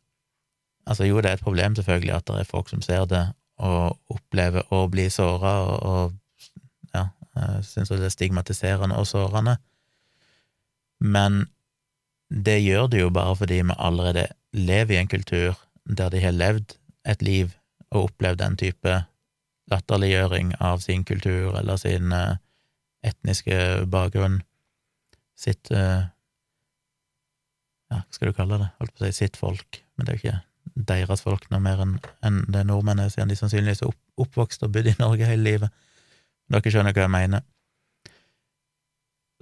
altså, jo, det er et problem, selvfølgelig, at det er folk som ser det og opplever å bli såra og, og ja, eh, syns det er stigmatiserende og sårende, men det gjør det jo bare fordi vi allerede lever i en kultur der de har levd et liv og opplevd den type latterliggjøring av sin kultur eller sin uh, etniske bakgrunn, sitt uh, Ja, hva skal du kalle det? Holdt på å si sitt folk, men det er jo ikke deres folk noe mer enn en det nordmenn er, siden de sannsynligvis er opp, oppvokst og bodd i Norge hele livet. Dere skjønner hva jeg mener.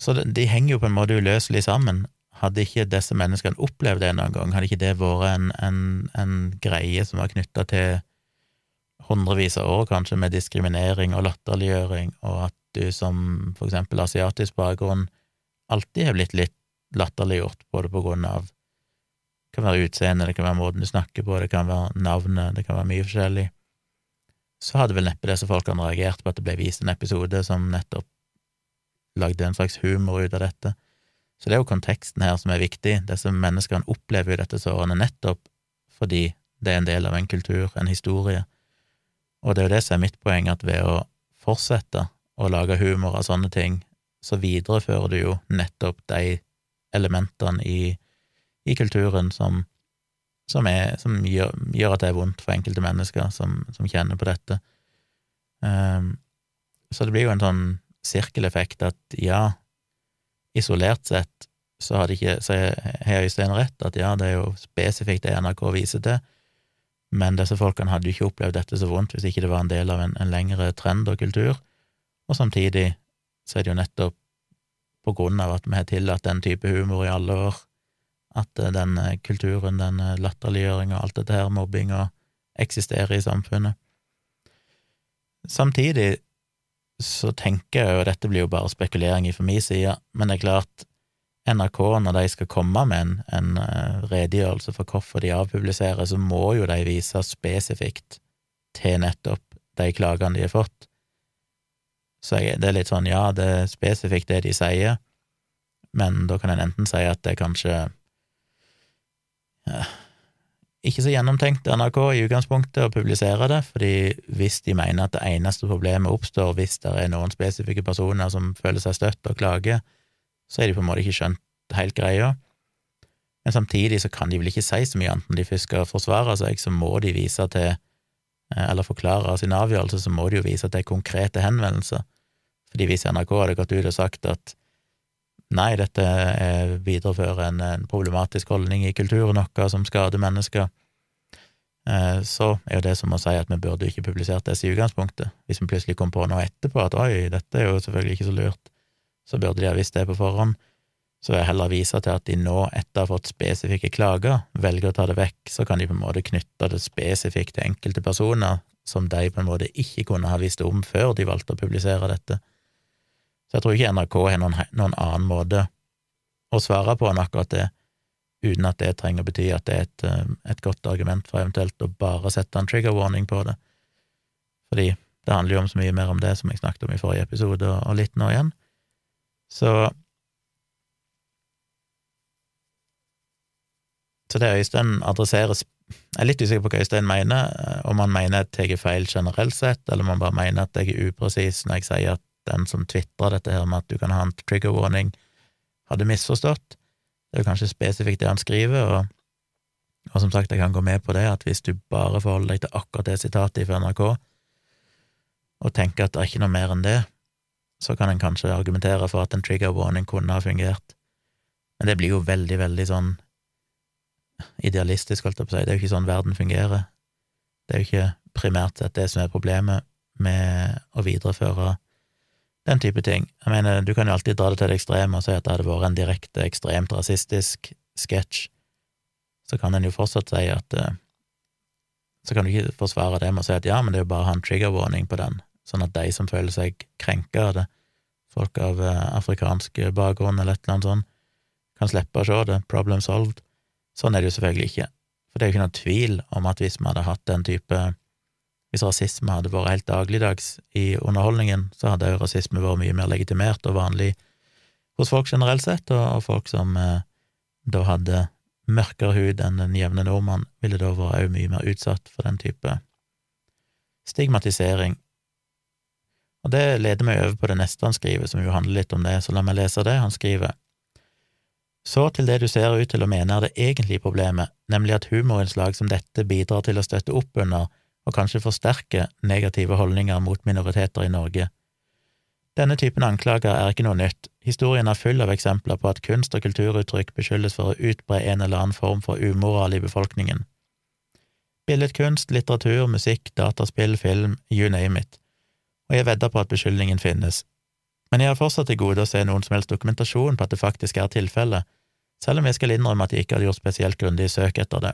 Så de, de henger jo på en måte uløselig sammen. Hadde ikke disse menneskene opplevd det noen gang, hadde ikke det vært en, en, en greie som var knytta til hundrevis av år, kanskje, med diskriminering og latterliggjøring, og at du som for eksempel asiatisk bakgrunn alltid har blitt litt latterliggjort, både på grunn av det kan være utseendet, det kan være måten du snakker på, det kan være navnet, det kan være mye forskjellig, så hadde vel neppe disse folkene reagert på at det ble vist en episode som nettopp lagde en slags humor ut av dette. Så det er jo konteksten her som er viktig. Disse menneskene opplever jo dette sårende nettopp fordi det er en del av en kultur, en historie, og det er jo det som er mitt poeng, at ved å fortsette å lage humor av sånne ting, så viderefører du jo nettopp de elementene i, i kulturen som, som, er, som gjør, gjør, at det er vondt for enkelte mennesker som, som kjenner på dette. Um, så det blir jo en sånn sirkeleffekt at ja, isolert sett så har ikke, så har Øystein rett, at ja, det er jo spesifikt det NRK viser til, men disse folkene hadde jo ikke opplevd dette så vondt hvis ikke det var en del av en, en lengre trend og kultur, og samtidig så er det jo nettopp på grunn av at vi har tillatt den type humor i alle år, at eh, den eh, kulturen, den eh, latterliggjøringa og alt dette her, mobbinga, eksisterer i samfunnet. Samtidig så tenker jeg og dette blir jo bare spekulering fra min side, men det er klart, NRK, når de skal komme med en, en uh, redegjørelse for hvorfor de avpubliserer, så må jo de vise spesifikt til nettopp de klagene de har fått. Så jeg, det er litt sånn, ja, det er spesifikt det de sier, men da kan en enten si at det er kanskje ja, ikke så gjennomtenkt NRK i utgangspunktet å publisere det, fordi hvis de mener at det eneste problemet oppstår hvis det er noen spesifikke personer som føler seg støtt og klager, så har de på en måte ikke skjønt helt greia. Men samtidig så kan de vel ikke si så mye annet når de først skal forsvare seg, så må de vise til, eh, eller forklare sin avgjørelse, så må de jo vise til konkrete henvendelser. Fordi hvis NRK hadde gått ut og sagt at nei, dette viderefører en, en problematisk holdning i kulturen vår som skader mennesker, eh, så er jo det som å si at vi burde ikke publisert dette i utgangspunktet. Hvis vi plutselig kom på noe etterpå at oi, dette er jo selvfølgelig ikke så lurt, så burde de ha visst det på forhånd. Så vil jeg heller vise til at de nå, etter å ha fått spesifikke klager, velger å ta det vekk, så kan de på en måte knytte det spesifikt til enkelte personer som de på en måte ikke kunne ha visst om før de valgte å publisere dette. Så jeg tror ikke NRK har noen, noen annen måte å svare på enn akkurat det, uten at det trenger å bety at det er et, eh, et godt argument for eventuelt å bare sette en trigger warning på det. Fordi det handler jo om så mye mer om det som jeg snakket om i forrige episode, og litt nå igjen. Så Så det Øystein adresseres Jeg er litt usikker på hva Øystein mener, eh, om han mener at jeg er feil generelt sett, eller om han bare mener at jeg er upresis når jeg sier at den som tvitrer dette her med at du kan ha en trigger warning, hadde misforstått. Det er jo kanskje spesifikt det han skriver, og, og som sagt, jeg kan gå med på det, at hvis du bare forholder deg til akkurat det sitatet fra NRK, og tenker at det er ikke noe mer enn det, så kan en kanskje argumentere for at en trigger warning kunne ha fungert. Men det blir jo veldig, veldig sånn idealistisk, holdt jeg på å si. Det er jo ikke sånn verden fungerer. Det er jo ikke primært sett det som er problemet med å videreføre den type ting. Jeg mener, du kan jo alltid dra det til det ekstreme og si at det hadde vært en direkte ekstremt rasistisk sketsj. Så kan en jo fortsatt si at eh, Så kan du ikke forsvare det med å si at ja, men det er jo bare å ha en trigger warning på den, sånn at de som føler seg krenka av det, folk av eh, afrikansk bakgrunn eller et eller annet sånt, kan slippe å se det, problem solved. Sånn er det jo selvfølgelig ikke, for det er jo ikke noen tvil om at hvis vi hadde hatt den type hvis rasisme hadde vært helt dagligdags i underholdningen, så hadde jo rasisme vært mye mer legitimert og vanlig hos folk generelt sett, og, folk som eh, da hadde mørkere hud enn den jevne nordmann, ville da vært òg mye mer utsatt for den type stigmatisering. Og det leder meg over på det neste han skriver, som jo handler litt om det, så la meg lese det. Han skriver så til det du ser ut til å mene er det egentlige problemet, nemlig at humorinnslag som dette bidrar til å støtte opp under og kanskje forsterke negative holdninger mot minoriteter i Norge. Denne typen anklager er ikke noe nytt, historien er full av eksempler på at kunst- og kulturuttrykk beskyldes for å utbre en eller annen form for umoral i befolkningen. Billedkunst, litteratur, musikk, dataspill, film, you name it, og jeg vedder på at beskyldningen finnes. Men jeg har fortsatt til gode å se noen som helst dokumentasjon på at det faktisk er tilfellet, selv om jeg skal innrømme at jeg ikke hadde gjort spesielt grundig søk etter det.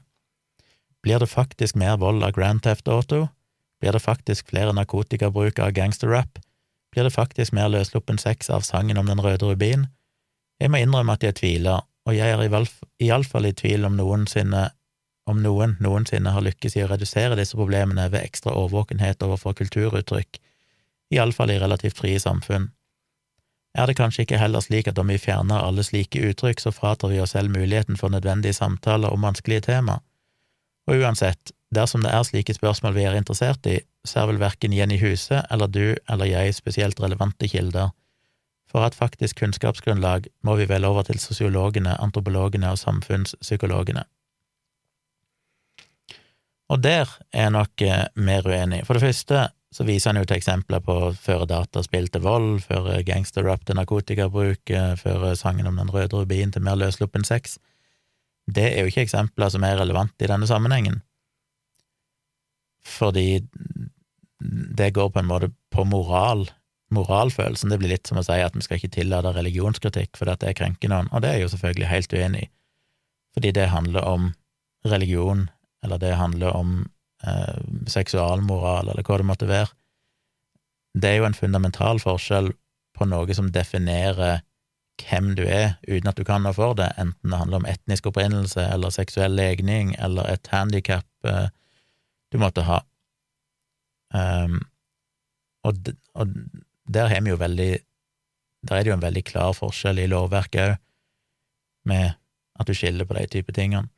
Blir det faktisk mer vold av Grand Theft Auto? Blir det faktisk flere narkotikabruk av gangsterrap? Blir det faktisk mer løssluppen sex av sangen om Den røde rubin? Jeg må innrømme at jeg tviler, og jeg er iallfall i tvil om noensinne om noen noensinne har lykkes i å redusere disse problemene ved ekstra årvåkenhet overfor kulturuttrykk, iallfall i relativt frie samfunn. Er det kanskje ikke heller slik at om vi fjerner alle slike uttrykk, så fratar vi oss selv muligheten for nødvendige samtaler om vanskelige tema? Og uansett, dersom det er slike spørsmål vi er interessert i, så er vel verken Jenny Huse eller du eller jeg spesielt relevante kilder. For at faktisk kunnskapsgrunnlag må vi vel over til sosiologene, antropologene og samfunnspsykologene. Og der er jeg nok eh, mer uenig. For det første så viser han jo til eksempler på føre dataspill til vold, føre gangsterrap til narkotikabruk, føre sangen om den røde rubin til mer løssluppen sex. Det er jo ikke eksempler som er relevante i denne sammenhengen, fordi det går på en måte på moral, moralfølelsen. Det blir litt som å si at vi skal ikke tillate religionskritikk fordi at det krenker noen, og det er jeg jo selvfølgelig helt uenig i, fordi det handler om religion, eller det handler om eh, seksualmoral, eller hva det måtte være. Det er jo en fundamental forskjell på noe som definerer hvem du er, uten at du kan noe for det, enten det handler om etnisk opprinnelse eller seksuell legning eller et handikap eh, du måtte ha. Um, og, og, der har vi jo veldig Der er det jo en veldig klar forskjell i lovverket òg, med at du skiller på de type tingene.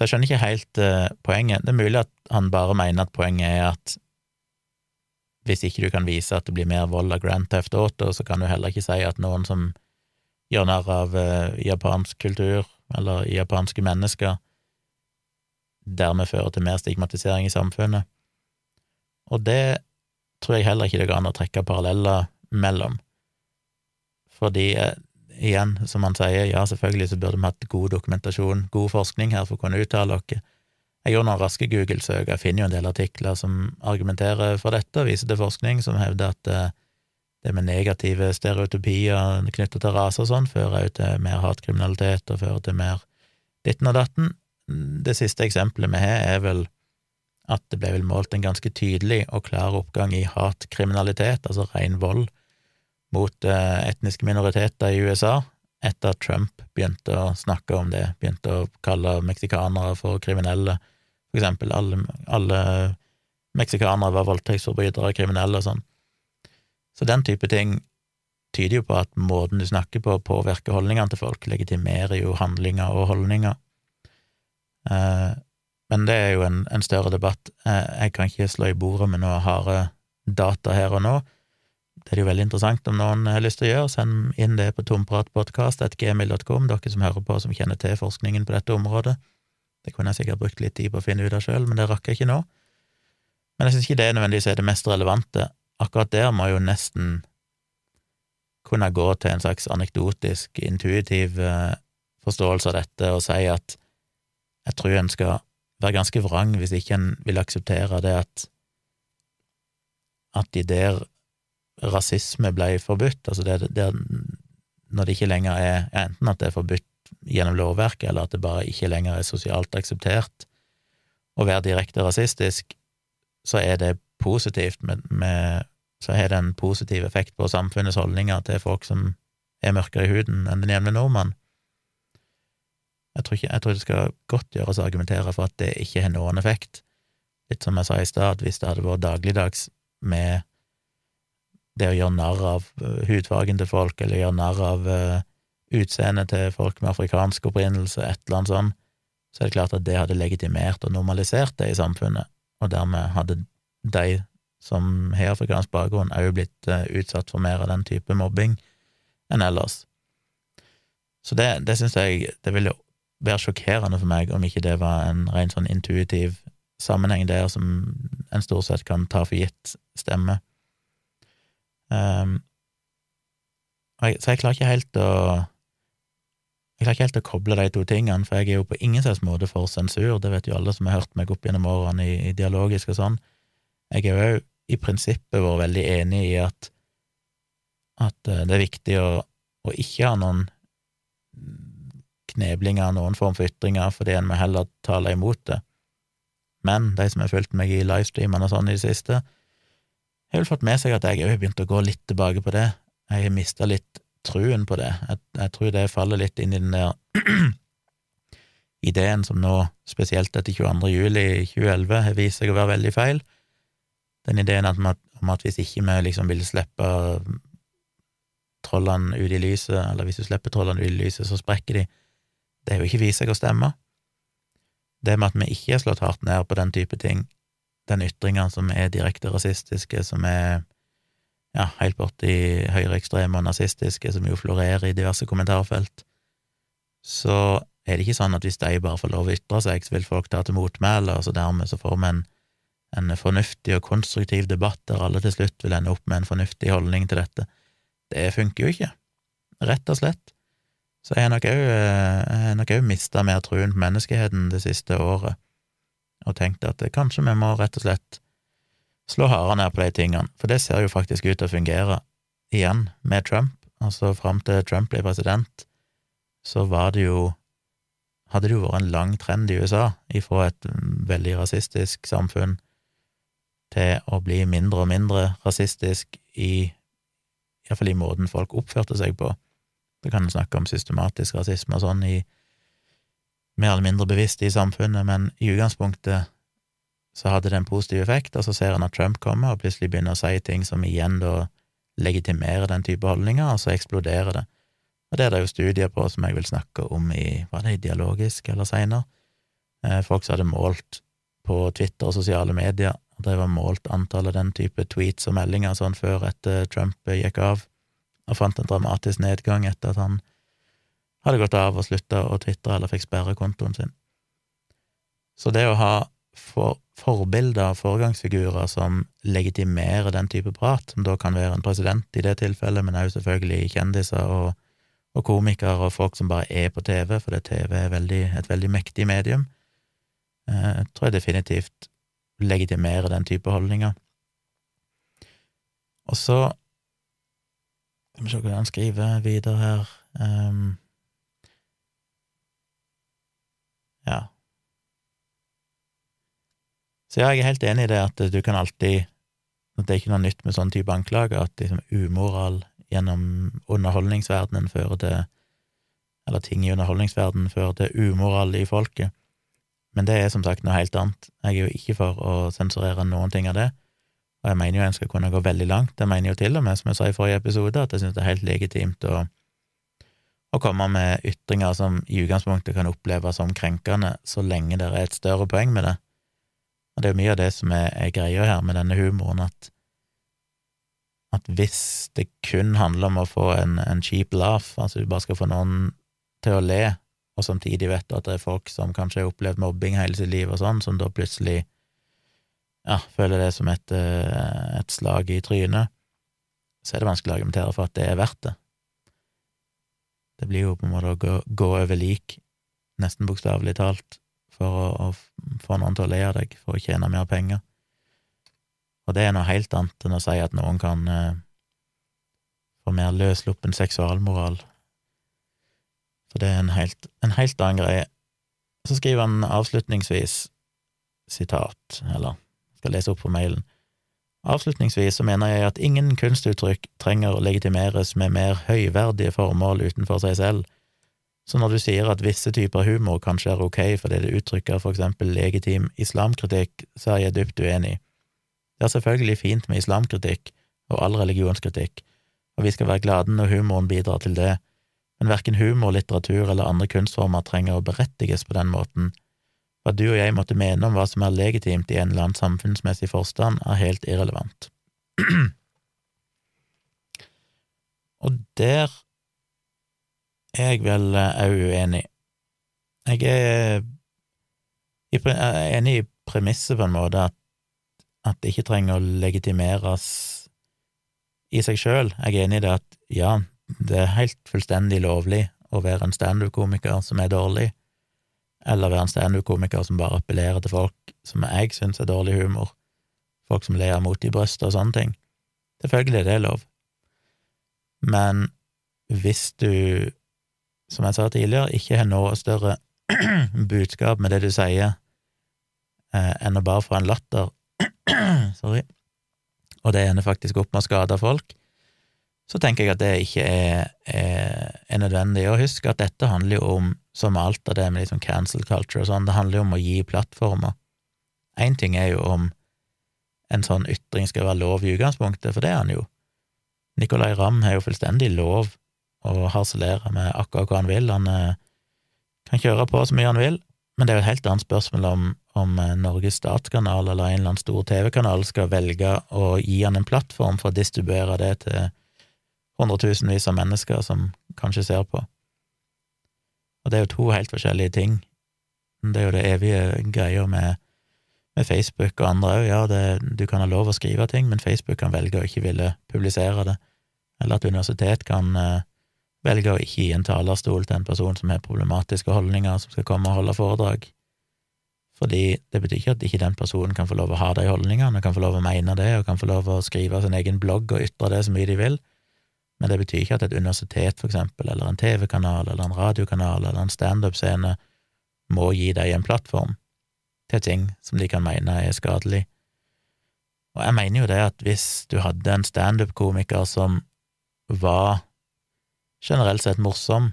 Så jeg skjønner ikke helt uh, poenget. Det er mulig at han bare mener at poenget er at hvis ikke du kan vise at det blir mer vold av Grand Theft Auto, så kan du heller ikke si at noen som gjør narr av uh, japansk kultur eller japanske mennesker, dermed fører til mer stigmatisering i samfunnet. Og det tror jeg heller ikke det går an å trekke paralleller mellom, fordi eh, igjen, som han sier, ja, selvfølgelig så burde vi hatt god dokumentasjon, god forskning her for å kunne uttale oss. Jeg gjorde noen raske Google-søk, jeg finner jo en del artikler som argumenterer for dette, viser til forskning som hevder at eh, det med negative stereotypier knyttet til rase og sånn, fører jo til mer hatkriminalitet og fører til mer ditten og datten. Det siste eksempelet vi har, er vel at det ble vel målt en ganske tydelig og klar oppgang i hatkriminalitet, altså ren vold, mot eh, etniske minoriteter i USA etter at Trump begynte å snakke om det, begynte å kalle meksikanere for kriminelle, for eksempel alle, alle meksikanere var voldtektsforbrytere, kriminelle og sånn. Så den type ting tyder jo på at måten du snakker på, påvirker holdningene til folk, legitimerer jo handlinger og holdninger. Eh, men det er jo en, en større debatt. Eh, jeg kan ikke slå i bordet med noe harde data her og nå. Det er jo veldig interessant om noen har lyst til å gjøre. Send inn det på tompratpodkast.gmil.com, dere som hører på som kjenner til forskningen på dette området. Det kunne jeg sikkert brukt litt tid på å finne ut av sjøl, men det rakk jeg ikke nå. Men jeg syns ikke det nødvendigvis er det mest relevante. Akkurat der må jeg jo nesten kunne gå til en slags anekdotisk, intuitiv eh, forståelse av dette og si at jeg tror en skal være ganske vrang hvis ikke en vil akseptere det at at de der rasisme ble forbudt, altså det, det, når det ikke lenger er enten at det er forbudt gjennom lovverket, eller at det bare ikke lenger er sosialt akseptert å være direkte rasistisk, så er det positivt med, med så har det en positiv effekt på samfunnets holdninger til folk som er mørkere i huden enn den jevne nordmann. Jeg tror, ikke, jeg tror det skal godt gjøres å argumentere for at det ikke har noen effekt. Litt som jeg sa i stad, hvis det hadde vært dagligdags med det å gjøre narr av uh, hudfargen til folk, eller gjøre narr av uh, utseendet til folk med afrikansk opprinnelse, et eller annet sånt, så er det klart at det hadde legitimert og normalisert det i samfunnet, og dermed hadde de som har afrikansk bakgrunn, òg blitt uh, utsatt for mer av den type mobbing enn ellers. Så det, det syns jeg det ville være sjokkerende for meg om ikke det var en ren sånn intuitiv sammenheng der som en stort sett kan ta for gitt stemme. Um, så jeg klarer ikke helt å jeg klarer ikke helt å koble de to tingene, for jeg er jo på ingen slags måte for sensur, det vet jo alle som har hørt meg opp gjennom årene i, i dialogisk og sånn. Jeg har jo i prinsippet vært veldig enig i at, at eh, det er viktig å, å ikke ha noen kneblinger, noen form for ytringer, fordi en må heller tale imot det. Men de som har fulgt meg i livestreamene og sånn i det siste, har vel fått med seg at jeg òg har begynt å gå litt tilbake på det. Jeg har mista litt truen på det. Jeg, jeg, tror det faller litt inn i den der ideen som nå, spesielt etter 22. juli 2011, har vist seg å være veldig feil. Den ideen om at, om at hvis ikke vi liksom vil slippe trollene ut i lyset, eller hvis du slipper trollene ut i lyset, så sprekker de. Det har jo ikke vist seg å stemme. Det med at vi ikke har slått hardt ned på den type ting, den ytringa som er direkte rasistiske, som er ja, helt borti høyreekstreme og nazistiske, som jo florerer i diverse kommentarfelt, så er det ikke sånn at hvis de bare får lov å ytre seg, så vil folk ta til motmæle, og så dermed så får vi en, en fornuftig og konstruktiv debatt der alle til slutt vil ende opp med en fornuftig holdning til dette. Det funker jo ikke, rett og slett. Så jeg har nok òg mista mer truen på menneskeheten det siste året, og tenkt at kanskje vi må rett og slett slå hardere ned på de tingene, for det ser jo faktisk ut til å fungere igjen med Trump. Altså, fram til Trump ble president, så var det jo hadde det jo vært en lang trend i USA ifra et veldig rasistisk samfunn til å bli mindre og mindre rasistisk i iallfall i måten folk oppførte seg på. Det kan en snakke om systematisk rasisme og sånn i mer eller mindre bevisst i samfunnet, men i utgangspunktet så hadde det en positiv effekt, og så ser en at Trump kommer og plutselig begynner å si ting som igjen da legitimerer den type holdninger, og så eksploderer det. Og det er det jo studier på som jeg vil snakke om i var det i Dialogisk eller seinere. Eh, folk som hadde målt på Twitter og sosiale medier, og drev og målt antallet den type tweets og meldinger sånn før etter Trump gikk av, og fant en dramatisk nedgang etter at han hadde gått av og slutta å tvitre eller fikk sperre kontoen sin. Så det å ha for, forbilder, foregangsfigurer, som legitimerer den type prat, som da kan være en president i det tilfellet, men også selvfølgelig kjendiser og, og komikere og folk som bare er på TV, fordi TV er veldig, et veldig mektig medium, eh, tror jeg definitivt legitimerer den type holdninger. Og så skal vi se hva han skriver videre her. Um, ja. Så ja, jeg er helt enig i det at du kan alltid At det er ikke noe nytt med sånn type anklager, at liksom umoral gjennom underholdningsverdenen fører til eller ting i underholdningsverdenen fører til umoral i folket. Men det er som sagt noe helt annet. Jeg er jo ikke for å sensurere noen ting av det, og jeg mener jo en skal kunne gå veldig langt. Jeg mener jo til og med, som jeg sa i forrige episode, at jeg synes det er helt legitimt å, å komme med ytringer som i utgangspunktet kan oppleves som krenkende, så lenge det er et større poeng med det. Og det er mye av det som er, er greia her med denne humoren, at at hvis det kun handler om å få en, en cheap laugh, altså du bare skal få noen til å le, og samtidig vet du at det er folk som kanskje har opplevd mobbing hele sitt liv og sånn, som da plutselig ja, føler det som et, eh, et slag i trynet, så er det vanskelig å argumentere for at det er verdt det. Det blir jo på en måte å gå, gå over lik, nesten bokstavelig talt, for å, å, få noen til å le av deg, for å tjene mer penger. Og det er noe helt annet enn å si at noen kan eh, få mer løssluppen seksualmoral for det er en helt, en helt annen greie. Så skriver han avslutningsvis, sitat, eller skal lese opp på mailen. Avslutningsvis så mener jeg at ingen kunstuttrykk trenger å legitimeres med mer høyverdige formål utenfor seg selv, så når du sier at visse typer humor kanskje er ok fordi det uttrykker for eksempel legitim islamkritikk, så er jeg dypt uenig. Det er selvfølgelig fint med islamkritikk og all religionskritikk, og vi skal være glade når humoren bidrar til det, men verken humor, litteratur eller andre kunstformer trenger å berettiges på den måten. Hva du og jeg måtte mene om hva som er legitimt i en eller annen samfunnsmessig forstand, er helt irrelevant. og der er jeg vel òg uenig. Jeg er, enig i premisset, på en måte, at, at det ikke trenger å legitimeres i seg sjøl. Jeg er enig i det at ja, det er helt fullstendig lovlig å være en standup-komiker som er dårlig, eller være en standup-komiker som bare appellerer til folk som jeg syns er dårlig humor, folk som ler mot i brystet og sånne ting. Selvfølgelig det lov. Men hvis du, som jeg sa tidligere, ikke har noe større budskap med det du sier, eh, enn å bare få en latter, sorry, og det ender faktisk opp med å skade folk, så tenker jeg at det ikke er, er, er nødvendig. Og husk at dette handler jo om, som alt av det med liksom cancel culture og sånn, det handler jo om å gi plattformer. Én ting er jo om en sånn ytring skal være lov i utgangspunktet, for det er han jo. Nicolay Ramm har jo fullstendig lov å harselere med akkurat hva han vil. Han eh, kan kjøre på så mye han vil, men det er jo et helt annet spørsmål om, om eh, Norges statskanal eller en eller annen stor TV-kanal skal velge å gi han en plattform for å distribuere det til hundretusenvis av mennesker som kanskje ser på. Og det er jo to helt forskjellige ting. Det er jo det evige greia med, med, Facebook og andre òg. Ja, det, du kan ha lov å skrive ting, men Facebook kan velge å ikke ville publisere det. Eller at universitet kan uh, velge å ikke gi en talerstol til en person som har problematiske holdninger, som skal komme og holde foredrag. Fordi det betyr ikke at ikke den personen kan få lov å ha de holdningene, kan få lov å mene det, og kan få lov å skrive sin egen blogg og ytre det så mye de vil. Men det betyr ikke at et universitet, for eksempel, eller en TV-kanal, eller en radiokanal, eller en standup-scene må gi deg en plattform til ting som de kan mene er skadelig. Og jeg mener jo det at hvis du hadde en standup-komiker som var generelt sett morsom,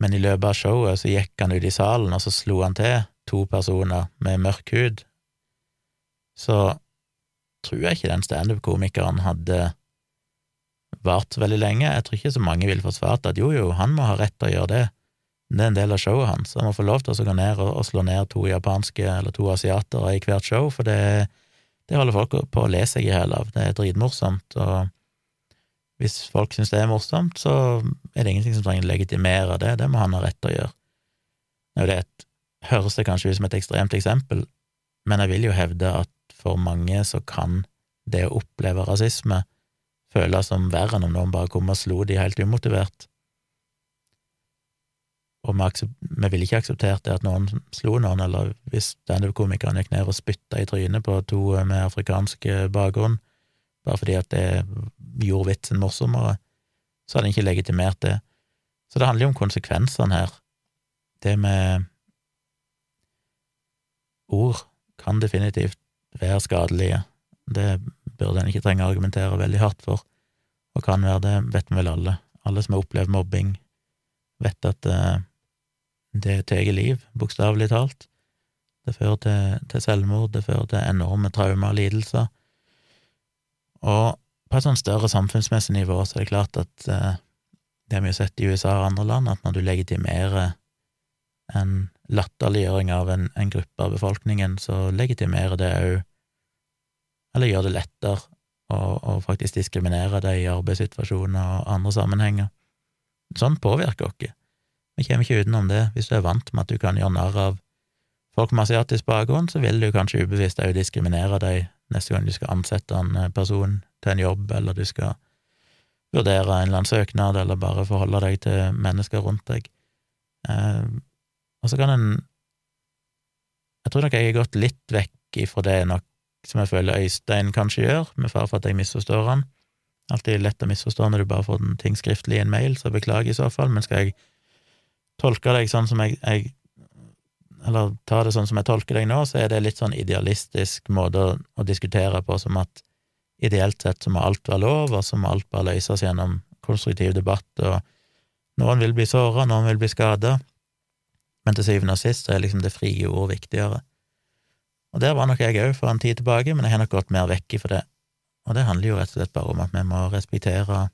men i løpet av showet så gikk han ut i salen, og så slo han til to personer med mørk hud, så tror jeg ikke den standup-komikeren hadde vart veldig lenge. Jeg tror ikke så mange vil forsvart at jo, jo, han må ha rett til å gjøre det. Det er en del av showet hans. Han må få lov til å gå ned og, slå ned to japanske eller to asiatere i hvert show, for det, det holder folk på å le seg i hjel av. Det er dritmorsomt, og hvis folk syns det er morsomt, så er det ingenting som trenger å legitimere det. Det må han ha rett til å gjøre. Nå, det et, høres det kanskje ut som et ekstremt eksempel, men jeg vil jo hevde at for mange så kan det å oppleve rasisme føles som verre enn om noen bare kom og slo de helt umotivert. Og vi, vi ville ikke akseptert det at noen slo noen, eller hvis standup-komikeren gikk ned og spytta i trynet på to med afrikansk bakgrunn, bare fordi at det gjorde vitsen morsommere, så hadde en ikke legitimert det. Så det handler jo om konsekvensene her. Det med ord kan definitivt være skadelige. Det burde en ikke trenge å argumentere veldig hardt for, og kan være det, vet vi vel alle. Alle som har opplevd mobbing, vet at uh, det tar liv, bokstavelig talt. Det fører til, til, selvmord, det fører til enorme traumer og lidelser. Og på et sånn større samfunnsmessig nivå så er det klart at uh, det vi har sett i USA og andre land, at når du legitimerer en latterliggjøring av en, en, gruppe av befolkningen, så legitimerer det òg Eller gjør det lettere å, å faktisk diskriminere dem i arbeidssituasjoner og andre sammenhenger. Sånn påvirker oss. Vi kommer ikke utenom det. Hvis du er vant med at du kan gjøre narr av folk med asiatisk bakgrunn, så vil du kanskje ubevisst òg diskriminere dem neste gang du skal ansette en eh, person til en jobb, eller du skal vurdere en eller annen søknad, eller bare forholde deg til mennesker rundt deg. Eh, og så kan en Jeg tror nok jeg har gått litt vekk ifra det nok som jeg føler Øystein kanskje gjør, med fare for at jeg misforstår han. Alltid lett å misforstå når du bare får den ting skriftlig i en mail, så beklager i så fall, men skal jeg tolke deg sånn som jeg, jeg eller ta det sånn som jeg tolker deg nå, så er det litt sånn idealistisk måte å, å, diskutere på, som at ideelt sett så må alt være lov, og så må alt bare løses gjennom konstruktiv debatt, og noen vil bli såra, noen vil bli skada, men til syvende og sist så er liksom det frie ord viktigere. Og der var nok jeg òg for en tid tilbake, men jeg har nok gått mer vekk for det, og det handler jo rett og slett bare om at vi må respektere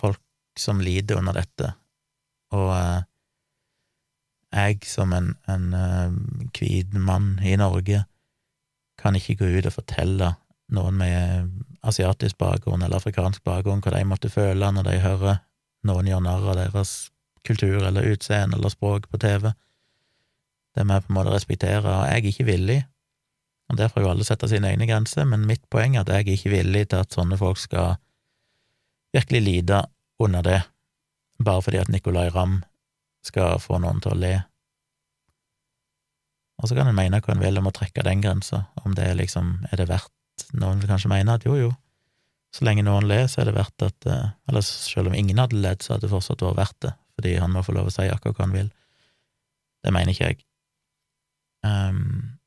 folk som lider under dette, og eh, jeg som en, en uh, hvit mann i Norge kan ikke gå ut og fortelle noen med asiatisk bakgrunn eller afrikansk bakgrunn hva de måtte føle når de hører noen gjøre narr av deres kultur eller utseende eller språk på TV. Det må jeg på en måte respektere, og jeg er ikke villig, og der får jo alle sette sine egne grenser, men mitt poeng er at jeg er ikke villig til at sånne folk skal virkelig lide under det, bare fordi at Nicolay Ramm skal få noen til å le. Og så kan en mene hva en vil om å trekke den grensa, om det liksom er det verdt Noen vil kanskje mene at jo, jo, så lenge noen ler, så er det verdt at eh, Eller selv om ingen hadde ledd, så hadde det fortsatt vært verdt det, fordi han må få lov å si akkurat hva han vil. Det mener ikke jeg. Um,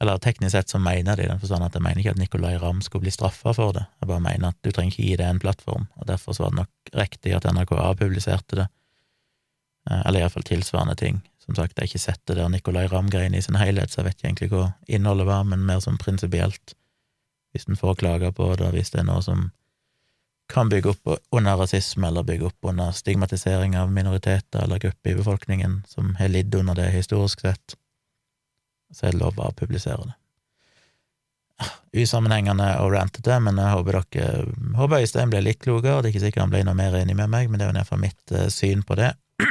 eller teknisk sett så mener de i den forstand at jeg mener ikke at Nicolay Ramm skulle bli straffa for det, jeg bare mener at du trenger ikke gi det en plattform, og derfor så var det nok riktig at NRK avpubliserte det, eh, eller iallfall tilsvarende ting. Som sagt, jeg har ikke sett det der Nicolay Ramm-greiene i sin helhet, så jeg vet ikke egentlig hva innholdet var, men mer sånn prinsipielt, hvis en får klager på det, hvis det er noe som kan bygge opp under rasisme, eller bygge opp under stigmatisering av minoriteter eller grupper i befolkningen som har lidd under det historisk sett, så er det lov å publisere det. Usammenhengende og rantete, men jeg håper dere håper Øystein ble litt klokere. Det er ikke sikkert han ble noe mer enig med meg, men det er jo iallfall mitt uh, syn på det.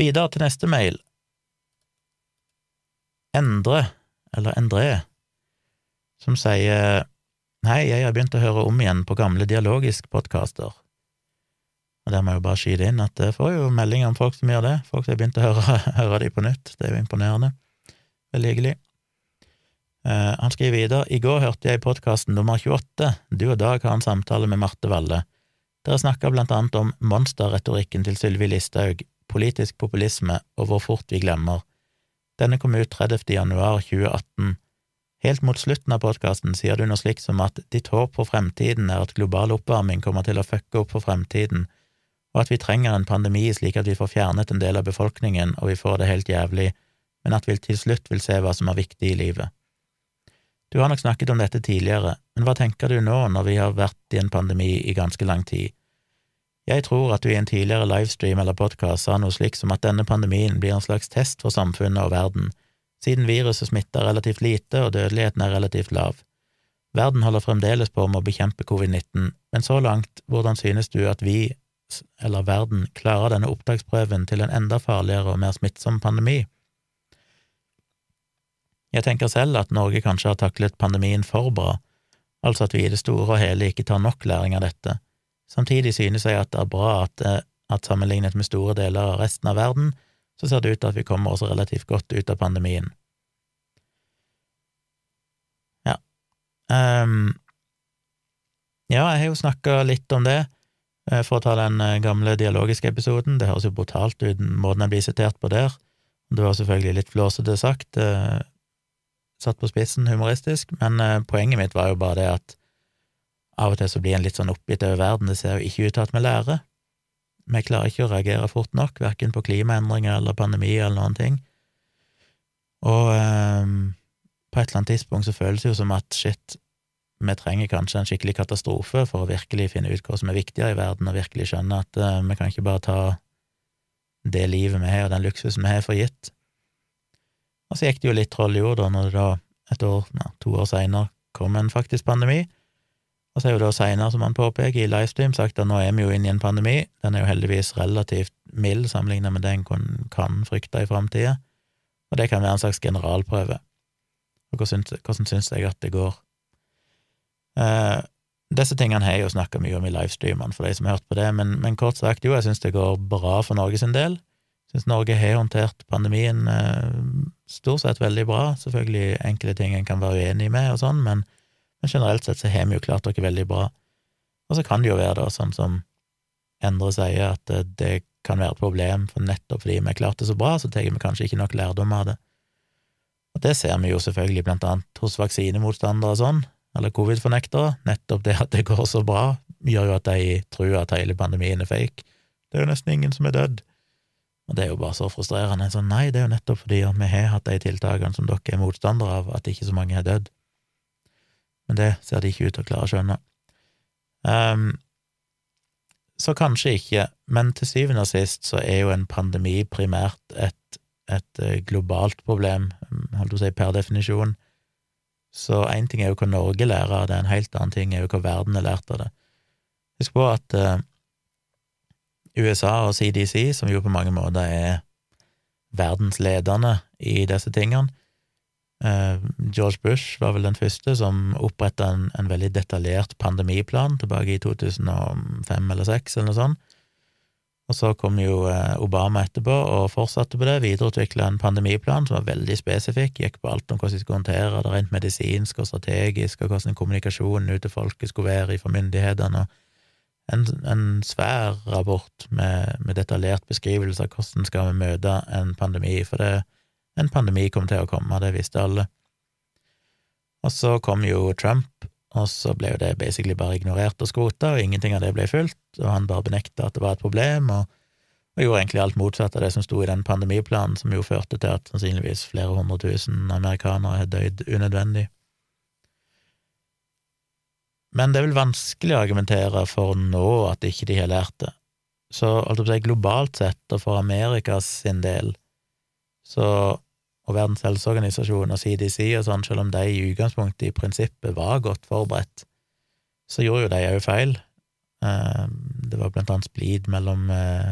Videre til neste mail. Endre, eller Endre, som sier Hei, jeg har begynt å høre om igjen på gamle dialogisk-podkaster. Og der må jeg jo bare skyte inn at jeg får jo meldinger om folk som gjør det, folk som har begynt å høre, høre de på nytt, det er jo imponerende. Veldig hyggelig. Uh, han skriver videre, i går hørte jeg podkasten nummer 28, du og Dag har en samtale med Marte Valle. Dere snakka blant annet om monsterretorikken til Sylvi Listhaug, politisk populisme og hvor fort vi glemmer. Denne kom ut 30. januar 2018. Helt mot slutten av podkasten sier du noe slikt som at ditt håp for fremtiden er at global oppvarming kommer til å fucke opp for fremtiden, og at vi trenger en pandemi slik at vi får fjernet en del av befolkningen og vi får det helt jævlig, men at vi til slutt vil se hva som er viktig i livet. Du har nok snakket om dette tidligere, men hva tenker du nå når vi har vært i en pandemi i ganske lang tid? Jeg tror at du i en tidligere livestream eller podkast sa noe slikt som at denne pandemien blir en slags test for samfunnet og verden, siden viruset smitter relativt lite og dødeligheten er relativt lav. Verden holder fremdeles på med å bekjempe covid-19, men så langt, hvordan synes du at vi, eller verden, klarer denne opptaksprøven til en enda farligere og mer smittsom pandemi? Jeg tenker selv at Norge kanskje har taklet pandemien for bra, altså at vi i det store og hele ikke tar nok læring av dette Samtidig synes jeg at det er bra at, eh, at sammenlignet med store deler av resten av verden, så ser det ut til at vi kommer også relativt godt ut av pandemien. Ja. Um, ja, jeg har jo snakka litt om det, eh, for å ta den eh, gamle dialogiske episoden. Det høres jo brutalt ut, måten jeg blir sitert på der. Det var selvfølgelig litt flåsete sagt, satt på spissen humoristisk, men poenget mitt var jo bare det at Av og til så blir en litt sånn oppgitt over verden, det ser jo ikke ut til at vi lærer. Vi klarer ikke å reagere fort nok, verken på klimaendringer eller pandemi eller noen ting. Og eh, på et eller annet tidspunkt så føles det jo som at shit, vi trenger kanskje en skikkelig katastrofe for å virkelig finne ut hva som er viktigere i verden, og virkelig skjønne at eh, vi kan ikke bare ta det livet vi har, og den luksusen vi har, for gitt. Og så gikk det jo litt troll i jord da, når det da, et år, nei, to år seinere, kom en faktisk pandemi. Og så er jo da seinere, som han påpeker i livestream, sagt at nå er vi jo inne i en pandemi. Den er jo heldigvis relativt mild sammenlignet med det en kan frykte i framtida, og det kan være en slags generalprøve. Og hvordan syns jeg at det går? Eh, disse tingene har jeg jo snakka mye om i livestreamene, for de som har hørt på det, men, men kort sagt, jo, jeg syns det går bra for Norge sin del. Jeg syns Norge har håndtert pandemien eh, stort sett veldig bra. Selvfølgelig enkle ting en kan være uenig med og sånn, men, men, generelt sett så har vi jo klart dere veldig bra. Og så kan det jo være, da, sånn som Endre sier, at det, det kan være et problem, for nettopp fordi vi har klart det så bra, så tar vi kanskje ikke nok lærdom av det. Og det ser vi jo selvfølgelig blant annet hos vaksinemotstandere og sånn, eller covid-fornektere. Nettopp det at det går så bra, gjør jo at de tror at hele pandemien er fake. Det er jo nesten ingen som er dødd. Og det er jo bare så frustrerende. Så nei, det er jo nettopp fordi vi har hatt de tiltakene som dere er motstandere av, at ikke så mange har dødd. Men det ser de ikke ut til å klare å skjønne. Um, så kanskje ikke, men til syvende og sist så er jo en pandemi primært et, et eh, globalt problem, holdt du å si per definisjon. Så én ting er jo hva Norge lærer av det, en helt annen ting er jo hva verden har lært av det. Husk på at uh, USA og CDC, som jo på mange måter er verdensledende i disse tingene George Bush var vel den første som oppretta en, en, veldig detaljert pandemiplan tilbake i 2005 eller 2006, eller noe sånt, og så kom jo eh, Obama etterpå og fortsatte på det, videreutvikla en pandemiplan som var veldig spesifikk, gikk på alt om hvordan de skulle håndtere det rent medisinsk og strategisk, og hvordan kommunikasjonen ut til folket skulle være fra myndighetene, en, en svær rapport med, med, detaljert beskrivelse av hvordan skal vi møte en pandemi, for det, en pandemi kom til å komme, det visste alle. Og så kom jo Trump og så ble jo det basically bare ignorert og skrota, og ingenting av det ble fulgt, og han bare benekta at det var et problem, og, og, gjorde egentlig alt motsatt av det som sto i den pandemiplanen, som jo førte til at sannsynligvis flere hundre tusen amerikanere har dødd unødvendig. Men det er vel vanskelig å argumentere for nå at ikke de har lært det. Så alt si, globalt sett, og for Amerikas sin del, så og Verdens helseorganisasjon og CDC og sånn, selv om de i utgangspunktet i prinsippet var godt forberedt, så gjorde jo de òg feil. Eh, det var blant annet splid mellom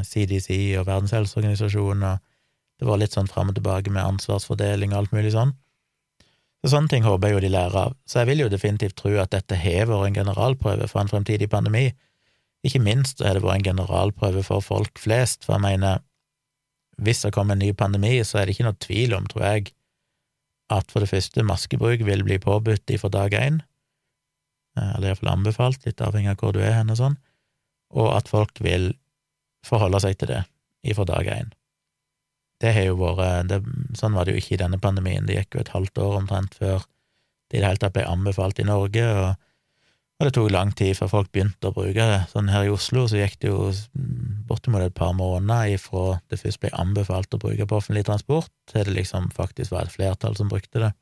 CDC eh, og Verdens helseorganisasjon, og det var litt sånn fram og tilbake med ansvarsfordeling og alt mulig sånn. Så sånne ting håper jeg jo de lærer av. Så jeg vil jo definitivt tro at dette har vært en generalprøve for en fremtidig pandemi. Ikke minst har det vært en generalprøve for folk flest, for jeg mener, hvis det kommer en ny pandemi, så er det ikke noe tvil om, tror jeg, at for det første maskebruk vil bli påbudt fra dag én, eh, eller iallfall anbefalt, litt avhengig av hvor du er hen og sånn, og at folk vil forholde seg til det ifra dag én. Det har jo vært det, Sånn var det jo ikke i denne pandemien, det gikk jo et halvt år omtrent før det i det hele tatt ble anbefalt i Norge, og og det tok lang tid før folk begynte å bruke det. Sånn her i Oslo så gikk det jo bortimot et par måneder ifra det først ble anbefalt å bruke på offentlig transport, til det liksom faktisk var et flertall som brukte det.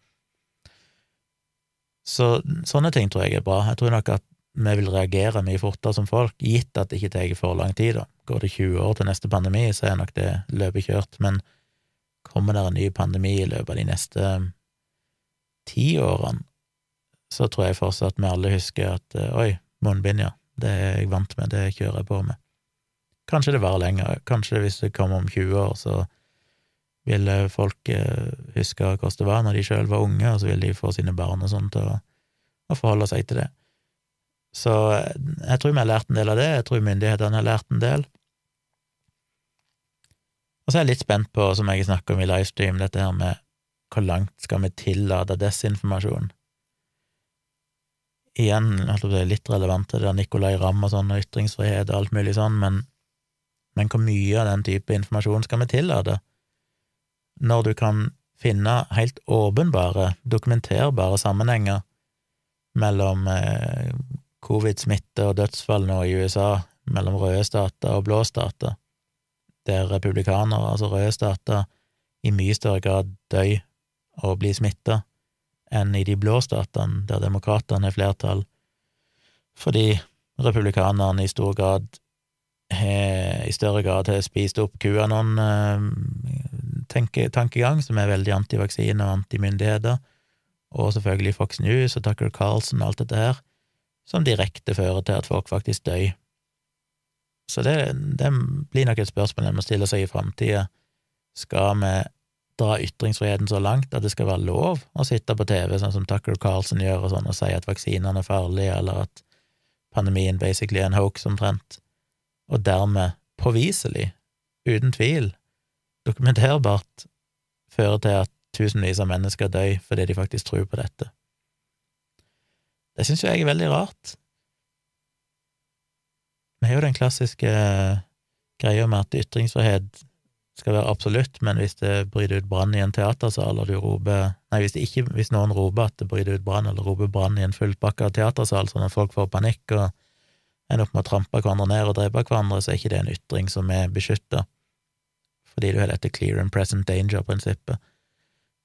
Så sånne ting tror jeg er bra. Jeg tror nok at vi vil reagere mye fortere som folk, gitt at det ikke tar for lang tid, da. Går det 20 år til neste pandemi, så er nok det løpet kjørt, men kommer det en ny pandemi i løpet av de neste ti årene, så tror jeg fortsatt vi alle husker at eh, oi, munnbind, ja, det er jeg vant med, det kjører jeg på med. Kanskje det varer lenger, kanskje hvis det kommer om 20 år, så ville folk eh, huske hvordan det var når de sjøl var unge, og så ville de få sine barn og sånt til å, å forholde seg til det. Så eh, jeg tror vi har lært en del av det, jeg tror myndighetene har lært en del. Og så er jeg litt spent på, som jeg snakker om i livestream, dette her med hvor langt skal vi tillate desinformasjon? Igjen det er litt relevant til det der Nicolay Ramm og sånn, og ytringsfrihet og alt mulig sånn, men, men hvor mye av den type informasjon skal vi tillate? Når du kan finne helt åpenbare, dokumenterbare sammenhenger mellom eh, covid-smitte og dødsfall nå i USA mellom røde stater og blå stater, der republikanere, altså røde stater, i mye større grad døy og blir smitta enn i de blå statene, der demokratene er flertall, fordi republikanerne i stor grad har, i større grad har spist opp QAnon-tankegang, eh, som er veldig antivaksine og antimyndigheter, og selvfølgelig Fox News og Tucker Carlson og alt dette her, som direkte fører til at folk faktisk dør. Så det, det blir nok et spørsmål en må stille seg i framtida. Skal vi dra ytringsfriheten så langt at det skal være lov å sitte på TV, sånn som Tucker Carlson gjør, og sånn, og si at vaksinene er farlige, eller at pandemien basically er en hoax, omtrent, og dermed påviselig, uten tvil, dokumenterbart, fører til at tusenvis av mennesker dør fordi de faktisk tror på dette. Det syns jo jeg er veldig rart. Vi har jo den klassiske greia med at ytringsfrihet skal være absolutt, men hvis det bryter ut brann i en teatersal, og du roper Nei, hvis, ikke, hvis noen roper at det bryter ut brann, eller roper brann i en fullpakka teatersal, sånn at folk får panikk og ender opp med å trampe hverandre ned og drepe hverandre, så er ikke det en ytring som er beskytta, fordi du har dette clear and present danger-prinsippet.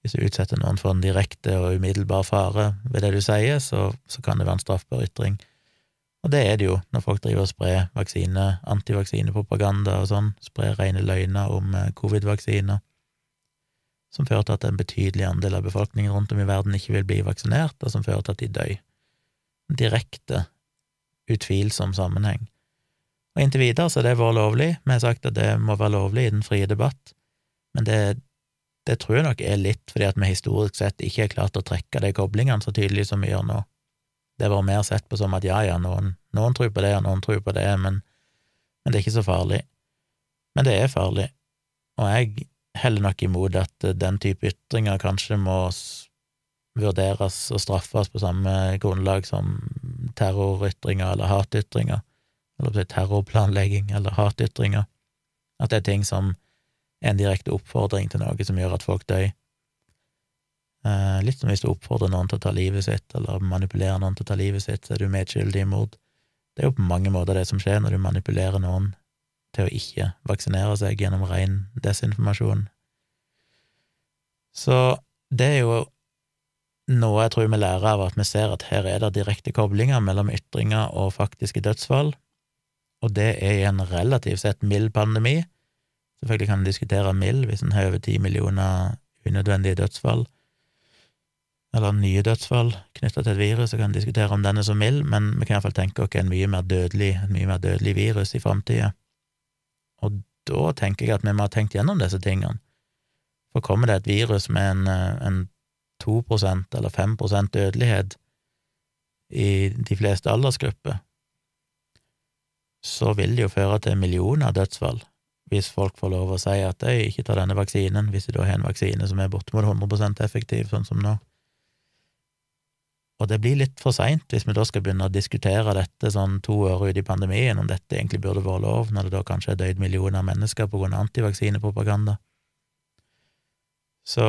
Hvis du utsetter noen for en direkte og umiddelbar fare ved det du sier, så, så kan det være en straffbar ytring. Og det er det jo når folk driver og sprer vaksine, antivaksinepropaganda og sånn, sprer rene løgner om eh, covid-vaksiner, som fører til at en betydelig andel av befolkningen rundt om i verden ikke vil bli vaksinert, og som fører til at de dør. Direkte, utvilsom sammenheng. Og inntil videre så har det vært lovlig, vi har sagt at det må være lovlig i den frie debatt, men det, det tror jeg nok er litt fordi at vi historisk sett ikke har klart å trekke de koblingene så tydelig som vi gjør nå. Det var mer sett på som at ja, ja, noen, noen tror på det, og noen tror på det, men, men, det er ikke så farlig. Men det er farlig, og jeg heller nok imot at den type ytringer kanskje må vurderes og straffes på samme grunnlag som terrorytringer eller hatytringer, eller terrorplanlegging eller hatytringer, at det er ting som er en direkte oppfordring til noe som gjør at folk dør. Eh, litt som hvis du oppfordrer noen til å ta livet sitt, eller manipulerer noen til å ta livet sitt, så er du medskyldig i mord. Det er jo på mange måter det som skjer når du manipulerer noen til å ikke vaksinere seg gjennom ren desinformasjon. Så det er jo noe jeg tror vi lærer av at vi ser at her er det direkte koblinger mellom ytringer og faktiske dødsfall, og det er i en relativt sett mild pandemi. Selvfølgelig kan en diskutere mild hvis en har over ti millioner unødvendige dødsfall eller nye dødsfall knytta til et virus, så kan vi diskutere om den er så mild, men vi kan iallfall tenke oss en mye mer dødelig, et mye mer dødelig virus i framtida. Og da tenker jeg at vi må ha tenkt gjennom disse tingene. For kommer det et virus med en, en 2% eller 5% dødelighet i de fleste aldersgrupper, så vil det jo føre til millioner av dødsfall hvis folk får lov å si at de ikke tar denne vaksinen, hvis de da har en vaksine som er bortimot 100% effektiv, sånn som nå. Og det blir litt for seint hvis vi da skal begynne å diskutere dette sånn to år ut i pandemien, om dette egentlig burde vært lov, når det da kanskje er døyd millioner av mennesker på grunn av antivaksinepropaganda. Så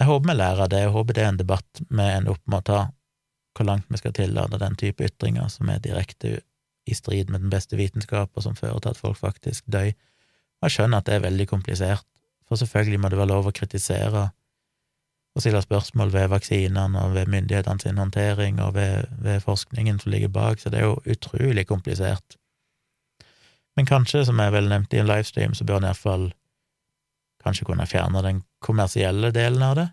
jeg håper vi lærer av det, jeg håper det er en debatt vi ender opp med å ta, hvor langt vi skal tillate den type ytringer som er direkte i strid med den beste vitenskap, og som fører til at folk faktisk dør. Og jeg skjønner at det er veldig komplisert, for selvfølgelig må det være lov å kritisere og stille spørsmål ved vaksinene og ved myndighetene sin håndtering og ved, ved, forskningen som ligger bak, så det er jo utrolig komplisert. Men kanskje, som jeg vel nevnte i en livestream, så bør en iallfall kanskje kunne fjerne den kommersielle delen av det,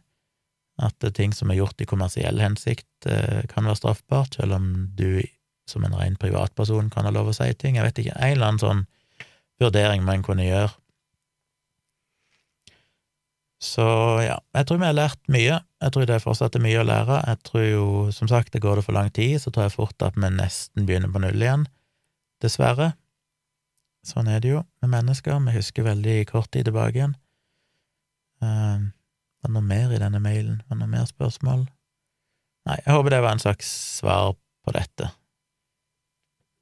at ting som er gjort i kommersiell hensikt, eh, kan være straffbart, selv om du som en ren privatperson kan ha lov å si ting. Jeg vet ikke, en eller annen sånn vurdering man kunne gjøre så ja, jeg tror vi har lært mye. Jeg tror det er fortsatt er mye å lære. Jeg tror jo, som sagt, det går det for lang tid, så tror jeg fort at vi nesten begynner på null igjen. Dessverre. Sånn er det jo med mennesker. Vi husker veldig kort tid tilbake igjen. Uh, var det noe mer i denne mailen? Var det noe mer spørsmål? Nei, jeg håper det var en slags svar på dette,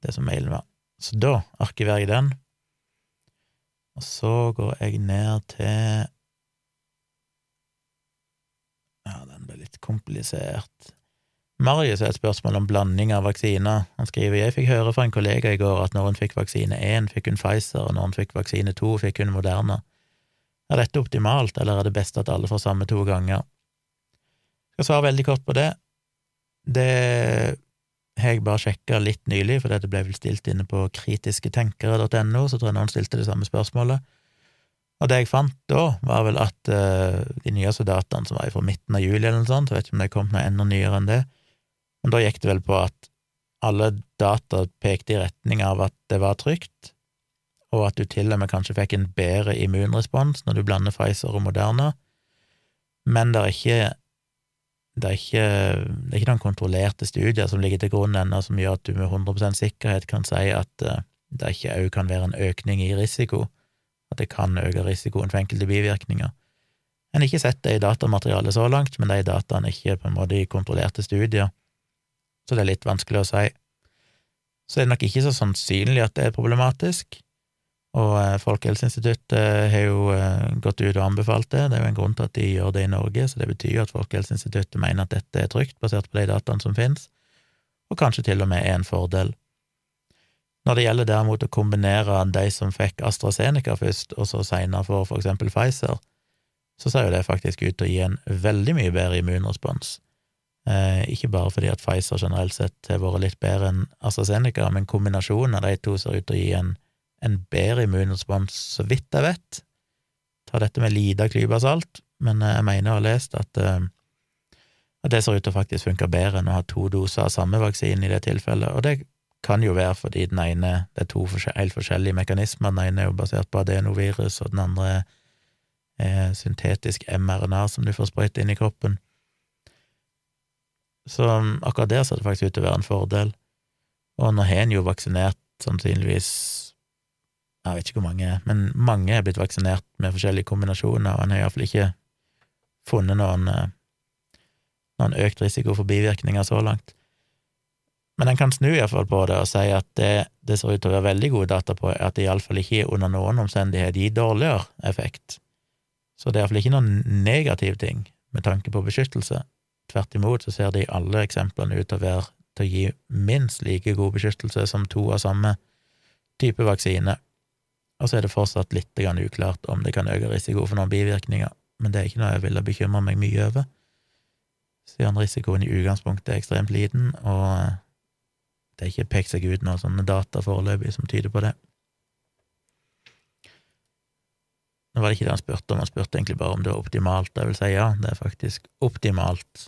det som mailen var. Så da arkiverer jeg den, og så går jeg ned til Ja, den ble litt komplisert. Marius har et spørsmål om blanding av vaksiner. Han skriver jeg fikk høre fra en kollega i går at når hun fikk vaksine 1, fikk hun Pfizer, og når hun fikk vaksine 2, fikk hun Moderna. Er dette optimalt, eller er det best at alle får samme to ganger? Jeg skal svare veldig kort på det. Det har jeg bare sjekka litt nylig, for dette ble vel stilt inne på kritisketenkere.no, så tror jeg noen stilte det samme spørsmålet. Og det jeg fant da, var vel at uh, de nyeste dataene, som var fra midten av juli eller noe sånt, jeg vet ikke om det kom noe enda nyere enn det, men da gikk det vel på at alle data pekte i retning av at det var trygt, og at du til og med kanskje fikk en bedre immunrespons når du blander Pfizer og Moderna, men det er ikke det er, ikke, det er ikke noen kontrollerte studier som ligger til grunn ennå, som gjør at du med 100% sikkerhet kan si at uh, det ikke òg kan være en økning i risiko at det kan øke risikoen for enkelte bivirkninger. En har ikke sett det i datamaterialet så langt, men de dataene er ikke på en måte i kontrollerte studier, så det er litt vanskelig å si. Så det er nok ikke så sannsynlig at det er problematisk, og eh, Folkehelseinstituttet har jo eh, gått ut og anbefalt det, det er jo en grunn til at de gjør det i Norge, så det betyr jo at Folkehelseinstituttet mener at dette er trygt, basert på de dataene som finnes, og kanskje til og med er en fordel. Når det gjelder derimot å kombinere de som fikk AstraZeneca først, og så seinere for for eksempel Pfizer, så ser jo det faktisk ut til å gi en veldig mye bedre immunrespons. Eh, ikke bare fordi at Pfizer generelt sett har vært litt bedre enn AstraZeneca, men kombinasjonen av de to ser ut til å gi en, en bedre immunrespons, så vidt jeg vet. Ta dette med lita klype salt, men eh, jeg mener å ha lest at, eh, at det ser ut til å faktisk funke bedre enn å ha to doser av samme vaksine i det tilfellet, og det kan jo være fordi den ene Det er to helt forskjellige mekanismer. Den ene er jo basert på adenovirus, og den andre er syntetisk mRNA som du får sprøyte inn i kroppen. Så um, akkurat der ser det faktisk ut til å være en fordel. Og nå har en jo vaksinert sannsynligvis Jeg vet ikke hvor mange, men mange er blitt vaksinert med forskjellige kombinasjoner, og en har iallfall ikke funnet noen, eh, noen økt risiko for bivirkninger så langt. Men en kan snu iallfall på det og si at det, det ser ut til å være veldig gode data på at det iallfall ikke under noen omstendighet gir dårligere effekt. Så det er iallfall ikke noen negativ ting med tanke på beskyttelse. Tvert imot så ser de alle eksemplene ut til å være til å gi minst like god beskyttelse som to av samme type vaksine. Og så er det fortsatt litt uklart om det kan øke risiko for noen bivirkninger, men det er ikke noe jeg ville bekymre meg mye over, siden risikoen i utgangspunktet er ekstremt liten, og det er ikke pekt seg ut noen sånne data foreløpig som tyder på det. Nå var det ikke det han spurte om, han spurte egentlig bare om det var optimalt. Jeg vil si ja, det er faktisk optimalt,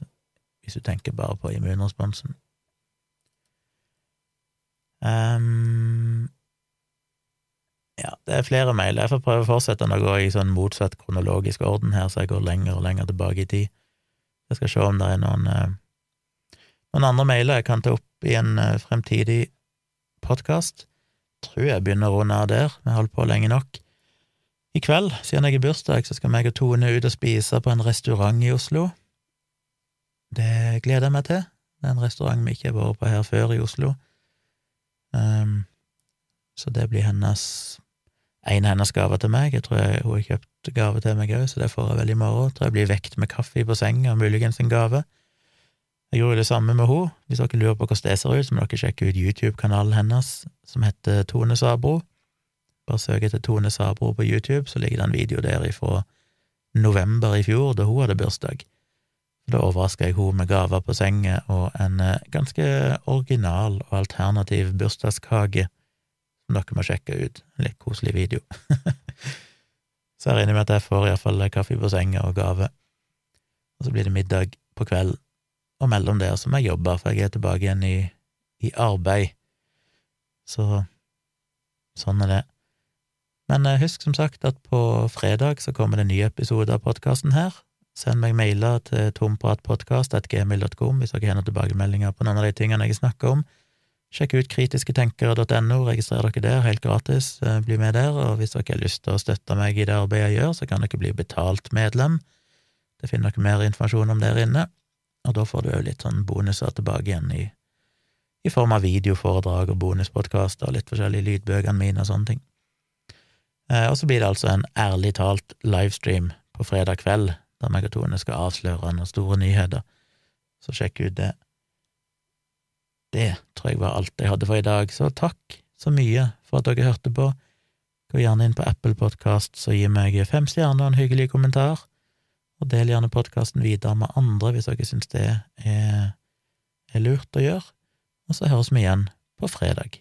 hvis du tenker bare på immunresponsen. Um, ja, det er flere mailer. Jeg får prøve å fortsette jeg går i sånn motsatt kronologisk orden her, så jeg går lenger og lenger tilbake i tid. Jeg skal se om det er noen, noen andre mailer jeg kan ta opp i en eh, fremtidig podkast. Tror jeg begynner å runde av der, vi har holdt på lenge nok. I kveld, siden jeg er bursdag, så skal meg og Tone ut og spise på en restaurant i Oslo. Det gleder jeg meg til. Det er en restaurant vi ikke har vært på her før i Oslo. Um, så det blir hennes en av hennes gaver til meg. Jeg tror jeg, hun har kjøpt gave til meg òg, så det får jeg vel i morgen. Jeg Tror jeg blir vekt med kaffe på senga, muligens en gave. Jeg gjorde det samme med henne. Hvis dere lurer på hvordan det ser ut, så må dere sjekke ut YouTube-kanalen hennes, som heter Tone Sabro. Bare søk etter Tone Sabro på YouTube, så ligger det en video der ifra november i fjor, da hun hadde bursdag. Da overraska jeg henne med gaver på senga og en eh, ganske original og alternativ bursdagskake som dere må sjekke ut. En litt koselig video. så jeg regner med at jeg får iallfall kaffe på senga og gave. Og så blir det middag på kvelden og mellom der så må jeg jobbe, for jeg er tilbake igjen i, i arbeid. Så sånn er det. Men eh, husk som sagt at på fredag så kommer det en ny episode av podkasten her. Send meg mailer til tompratpodkast.gmil.com hvis dere har noen tilbakemeldinger på noen av de tingene jeg snakker om. Sjekk ut kritisketenkere.no, registrer dere der, helt gratis, eh, bli med der, og hvis dere har lyst til å støtte meg i det arbeidet jeg gjør, så kan dere bli betalt medlem. Det finner dere mer informasjon om der inne og da får du òg litt sånn bonuser tilbake igjen i, i form av videoforedrag og bonuspodkaster og litt forskjellige lydbøkene mine og sånne ting. Eh, og så blir det altså en ærlig talt livestream på fredag kveld, der meg og Tone skal avsløre noen store nyheter, så sjekk ut det. det tror jeg var alt jeg hadde for i dag, så takk så mye for at dere hørte på. Gå gjerne inn på Apple Podkast så gi meg fem stjerner og en hyggelig kommentar, og del gjerne podkasten videre med andre hvis dere syns det er, er lurt å gjøre, og så høres vi igjen på fredag.